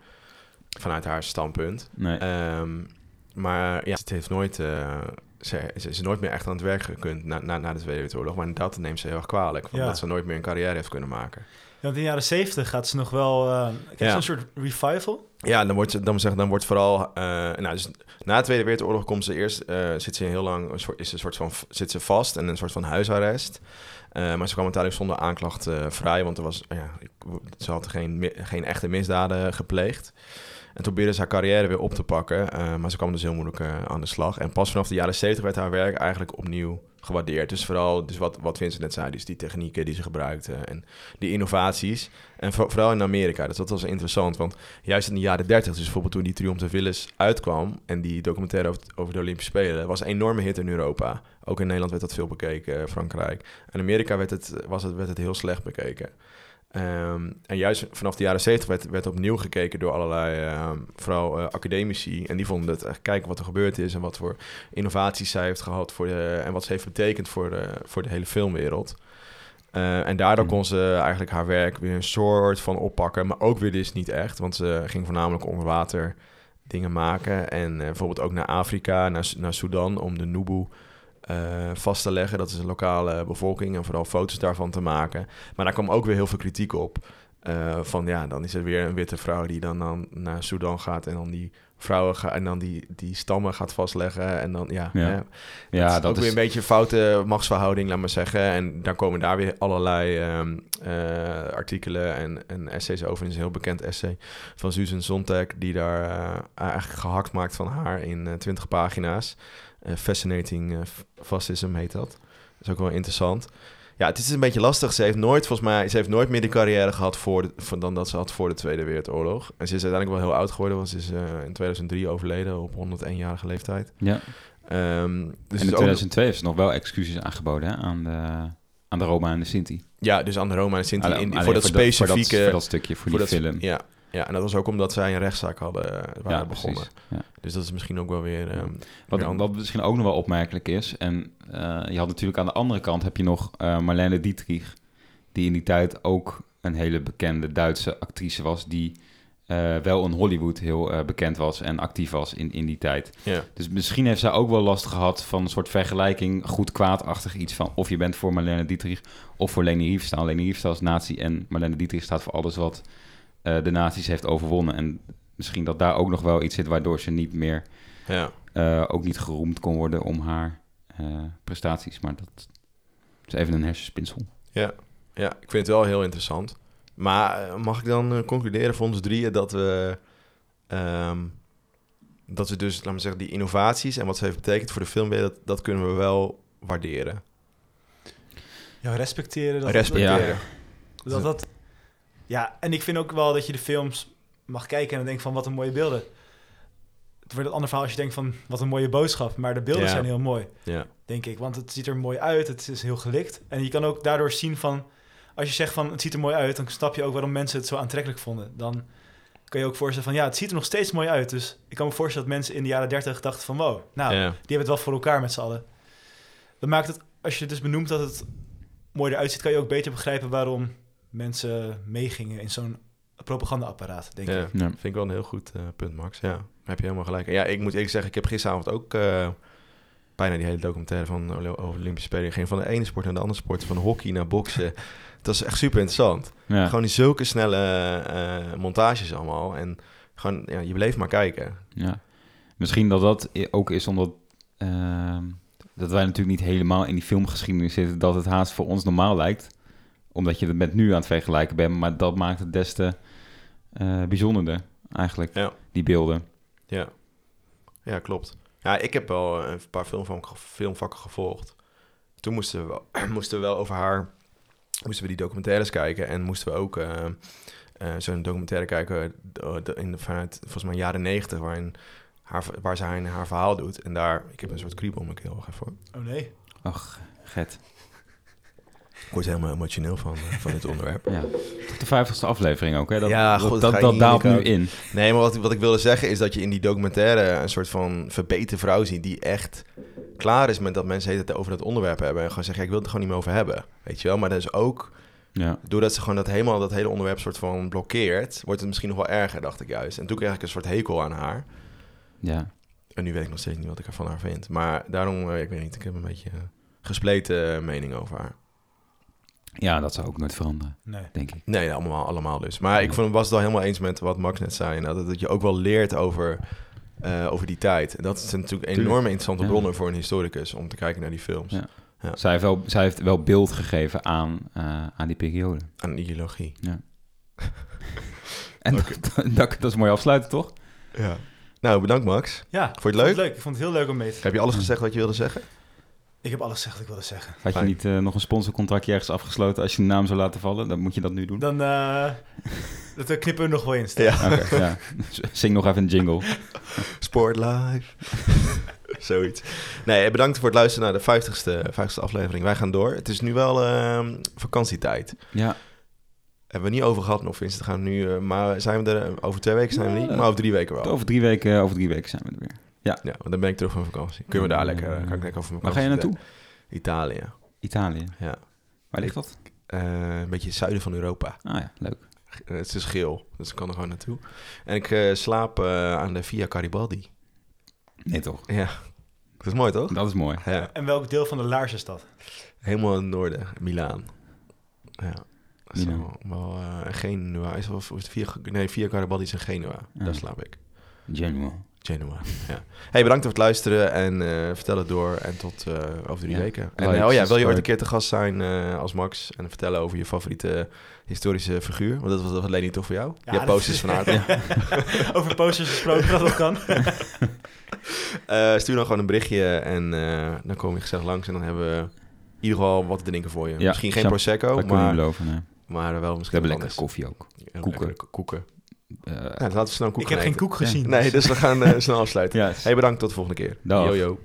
Vanuit haar standpunt. Nee. Ehm, maar ja, het heeft nooit... eh, ze, ze is nooit meer echt aan het werk gekund na, na, na de Tweede Wereldoorlog. Maar dat neemt ze heel erg kwalijk. Ja. Omdat ze nooit meer een carrière heeft kunnen maken. Want in de jaren zeventig gaat ze nog wel... eh ik heb Ja. zo'n soort revival. Ja, dan wordt, ze- dan, zeg, dan wordt vooral... eh, nou, dus na de Tweede Wereldoorlog komt ze eerst... eh, zit ze heel lang... Een soort, is een soort van, zit ze vast en een soort van huisarrest. Eh, maar ze kwam uiteindelijk zonder aanklacht eh, vrij... want er was, ja, ze had geen, geen echte misdaden gepleegd. En probeerde ze haar carrière weer op te pakken. eh, maar ze kwam dus heel moeilijk eh, aan de slag. En pas vanaf de jaren 70 werd haar werk eigenlijk opnieuw gewaardeerd. Dus vooral dus wat, wat Vincent net zei, dus die technieken die ze gebruikte... en die innovaties. En voor- vooral in Amerika, dus dat was interessant. Want juist in de jaren 30, dus bijvoorbeeld toen die Triumph de Willis uitkwam... en die documentaire over, de Olympische Spelen... was een enorme hit in Europa. Ook in Nederland werd dat veel bekeken, eh, Frankrijk. In Amerika werd het, was het, werd het heel slecht bekeken. Ehm, en juist vanaf de jaren 70 werd, werd opnieuw gekeken door allerlei, ehm, vooral eh, academici. En die vonden het echt kijken wat er gebeurd is en wat voor innovaties zij heeft gehad voor de, en wat ze heeft betekend voor de, voor de hele filmwereld. Eh, en daardoor Hmm. kon ze eigenlijk haar werk weer een soort van oppakken, maar ook weer dus niet echt, want ze ging voornamelijk onder water dingen maken. En eh, bijvoorbeeld ook naar Afrika, naar, naar Sudan, om de Nubu eh, vast te leggen. Dat is een lokale bevolking en vooral foto's daarvan te maken. Maar daar kwam ook weer heel veel kritiek op. eh, van ja, dan is er weer een witte vrouw die dan, dan naar Sudan gaat en dan die vrouwen gaat en dan die, die stammen gaat vastleggen. En dan ja, Ja. hè, Ja, is dat ook is... weer een beetje een foute machtsverhouding, laat maar zeggen. En daar komen daar weer allerlei ehm, eh, artikelen en, en essays over. Er is een heel bekend essay van Susan Sontag, die daar eigenlijk gehakt maakt van haar in 20 pagina's. Eh, Fascinating eh, Fascism heet dat. Dat is ook wel interessant. Ja, het is een beetje lastig. Ze heeft nooit, volgens mij, ze heeft nooit meer de carrière gehad voor de, voor, dan dat ze had voor de Tweede Wereldoorlog. En ze is uiteindelijk wel heel oud geworden, want ze is eh, in 2003 overleden op 101-jarige leeftijd. Ja. Ehm, dus en in is ook- 2002 heeft ze nog wel excuses aangeboden hè, aan, de, aan de Roma en de Sinti. Ja, dus aan de Roma en Sinti Alleen- in, voor dat voor specifieke... dat, voor dat stukje, voor, die dat- film. Ja, ja, en dat was ook omdat zij een rechtszaak hadden eh, waren Ja, begonnen. Ja. Dus dat is misschien ook wel weer... ehm, Wat, weer wat misschien ook nog wel opmerkelijk is, en eh, je had natuurlijk aan de andere kant heb je nog eh, Marlene Dietrich, die in die tijd ook een hele bekende Duitse actrice was, die wel in Hollywood heel bekend was en actief was in, in die tijd. ja. Dus misschien heeft zij ook wel last gehad van een soort vergelijking, goed-kwaadachtig iets van of je bent voor Marlene Dietrich of voor Leni Riefenstahl. Leni Riefenstahl is nazi en Marlene Dietrich staat voor alles wat eh, de nazi's heeft overwonnen. En misschien dat daar ook nog wel iets zit waardoor ze niet meer ja. eh, ook niet geroemd kon worden om haar eh, prestaties. Maar dat is even een hersenspinsel. Ja. Ja, ik vind het wel heel interessant. Maar mag ik dan concluderen voor ons drieën dat we... ehm, dat we dus, laten we zeggen, die innovaties en wat ze heeft betekend voor de film, dat, dat kunnen we wel waarderen. Ja, respecteren. Dat, Respecteren. Ja. Dat, dat, ja, en ik vind ook wel dat je de films mag kijken en dan denkt van wat een mooie beelden. Het wordt een ander verhaal als je denkt van wat een mooie boodschap. Maar de beelden Ja. zijn heel mooi, Ja, denk ik. Want het ziet er mooi uit, het is heel gelikt. En je kan ook daardoor zien van, als je zegt van het ziet er mooi uit, dan snap je ook waarom mensen het zo aantrekkelijk vonden. Dan kan je ook voorstellen van ja, het ziet er nog steeds mooi uit. Dus ik kan me voorstellen dat mensen in de jaren 30 dachten van wow, nou, ja. die hebben het wel voor elkaar met z'n allen. Dat maakt het, als je dus benoemt dat het mooi eruit ziet, kan je ook beter begrijpen waarom mensen meegingen in zo'n propagandaapparaat, denk ja. ik. Ja. Vind ik wel een heel goed eh, punt, Max. Ja, heb je helemaal gelijk. Ja, ik moet eerlijk zeggen, ik heb gisteravond ook eh, bijna die hele documentaire van Oli- over Olympische Spelen. Ging van de ene sport naar de andere sport, van hockey naar boksen. Dat is echt super interessant. Ja. Gewoon die zulke snelle eh, montages allemaal. En gewoon, ja, je bleef maar kijken. Ja. Misschien dat dat ook is omdat ehm, dat wij natuurlijk niet helemaal in die filmgeschiedenis zitten, dat het haast voor ons normaal lijkt. Omdat je het met nu aan het vergelijken bent, maar dat maakt het des te eh, bijzonderder eigenlijk, Ja. die beelden. Ja, ja klopt. Ja, ik heb wel een paar filmvakken, filmvakken gevolgd. Toen moesten we, wel, moesten we wel over haar... Moesten we die documentaires kijken. En moesten we ook eh, eh, zo'n documentaire kijken... eh, de- in, vanuit volgens mij jaren negentig... Waarin haar, waar zij haar verhaal doet. En daar... Ik heb een soort kriebel om mijn keel. Even hoor. Oh nee. Ach, get. Ik word helemaal emotioneel van, eh, van dit onderwerp. Ja. Tot de vijftigste aflevering ook, hè? Dat, Ja, dat, goed, dat, daalt nu in. Nee, maar wat, wat ik wilde zeggen is dat je in die documentaire een soort van verbeterde vrouw ziet die echt klaar is met dat mensen het over dat onderwerp hebben en gewoon zeggen, ja, ik wil het er gewoon niet meer over hebben, weet je wel. Maar dat is ook, Ja. doordat ze gewoon dat helemaal dat hele onderwerp soort van blokkeert, wordt het misschien nog wel erger, dacht ik juist. En toen kreeg ik een soort hekel aan haar. ja. En nu weet ik nog steeds niet wat ik er van haar vind. Maar daarom, eh, ik weet niet, ik heb een beetje een gespleten eh, mening over haar. Ja, dat zou ook nooit veranderen, Nee. denk ik. Nee, allemaal, allemaal dus. Maar ik vond, was het wel helemaal eens met wat Max net zei. Nou, dat, dat je ook wel leert over, eh, over die tijd. En dat zijn natuurlijk Tuurlijk. enorme interessante Ja. bronnen voor een historicus om te kijken naar die films. Ja. Ja. Zij, heeft wel, zij heeft wel beeld gegeven aan, eh, aan die periode. Aan ideologie. En dat, dat, dat is mooi afsluiten, toch? Ja. Nou, bedankt Max. Ja, Vond je het ik vond leuk? Ik vond het heel leuk om mee te Heb je alles gezegd wat je wilde zeggen? Ik heb alles gezegd wat ik wilde zeggen. Had je niet eh, nog een sponsorcontractje ergens afgesloten als je de naam zou laten vallen? Dan moet je dat nu doen. Dan eh, dat knippen we nog wel in. Ja. Oké, ja. Zing nog even een jingle. Sport live. Zoiets. Nee, bedankt voor het luisteren naar de 50ste, 50ste aflevering. Wij gaan door. Het is nu wel ehm, vakantietijd. Ja, Hebben we niet over gehad nog, Vincent. Gaan we nu, eh, maar zijn we er over twee weken zijn we niet, maar over drie weken wel. over drie weken, over drie weken zijn we er weer. Ja, want dan ben ik terug van vakantie. Kunnen we daar lekker, eh, kan ik lekker over Waar vakantie ga je naartoe? Italië. Italië. Ja. Waar ligt dat? Eh, een beetje het zuiden van Europa. Ah ja, leuk. Eh, het is geel, dus ik kan er gewoon naartoe. En ik slaap eh, aan de Via Garibaldi. Nee toch? Ja, dat is mooi toch? Dat is mooi. Ja, En welk deel van de laars is dat? helemaal in het noorden, Milaan. Ja. Dat is Milaan. wel, wel Genua. Is, of, of is het Via, nee, Via Garibaldi is in Genua. Daar slaap ik. Genoa. Ja. Hey, bedankt voor het luisteren en eh, vertel het door. En tot eh, over drie Ja. weken. En Like, eh, oh ja, wil je ooit een keer te gast zijn eh, als Max en vertellen over je favoriete historische figuur? Want dat was, dat was Leni toch voor jou? Ja, je posters van haar. toch? Over posters gesproken, dat dat kan. Eh, stuur dan gewoon een berichtje en eh, dan kom je gezellig langs. En dan hebben we in ieder geval wat te drinken voor je. Ja, misschien geen Prosecco, dat kan ik niet maar, beloven. Nee. maar wel We misschien hebben wat lekker koffie ook. Koeken. koeken. Eh, Ja, dan laten we snel een koek Ik heb geen koek gezien. Nee, dus we gaan eh, snel afsluiten. ja, Hey, bedankt tot de volgende keer. Yo.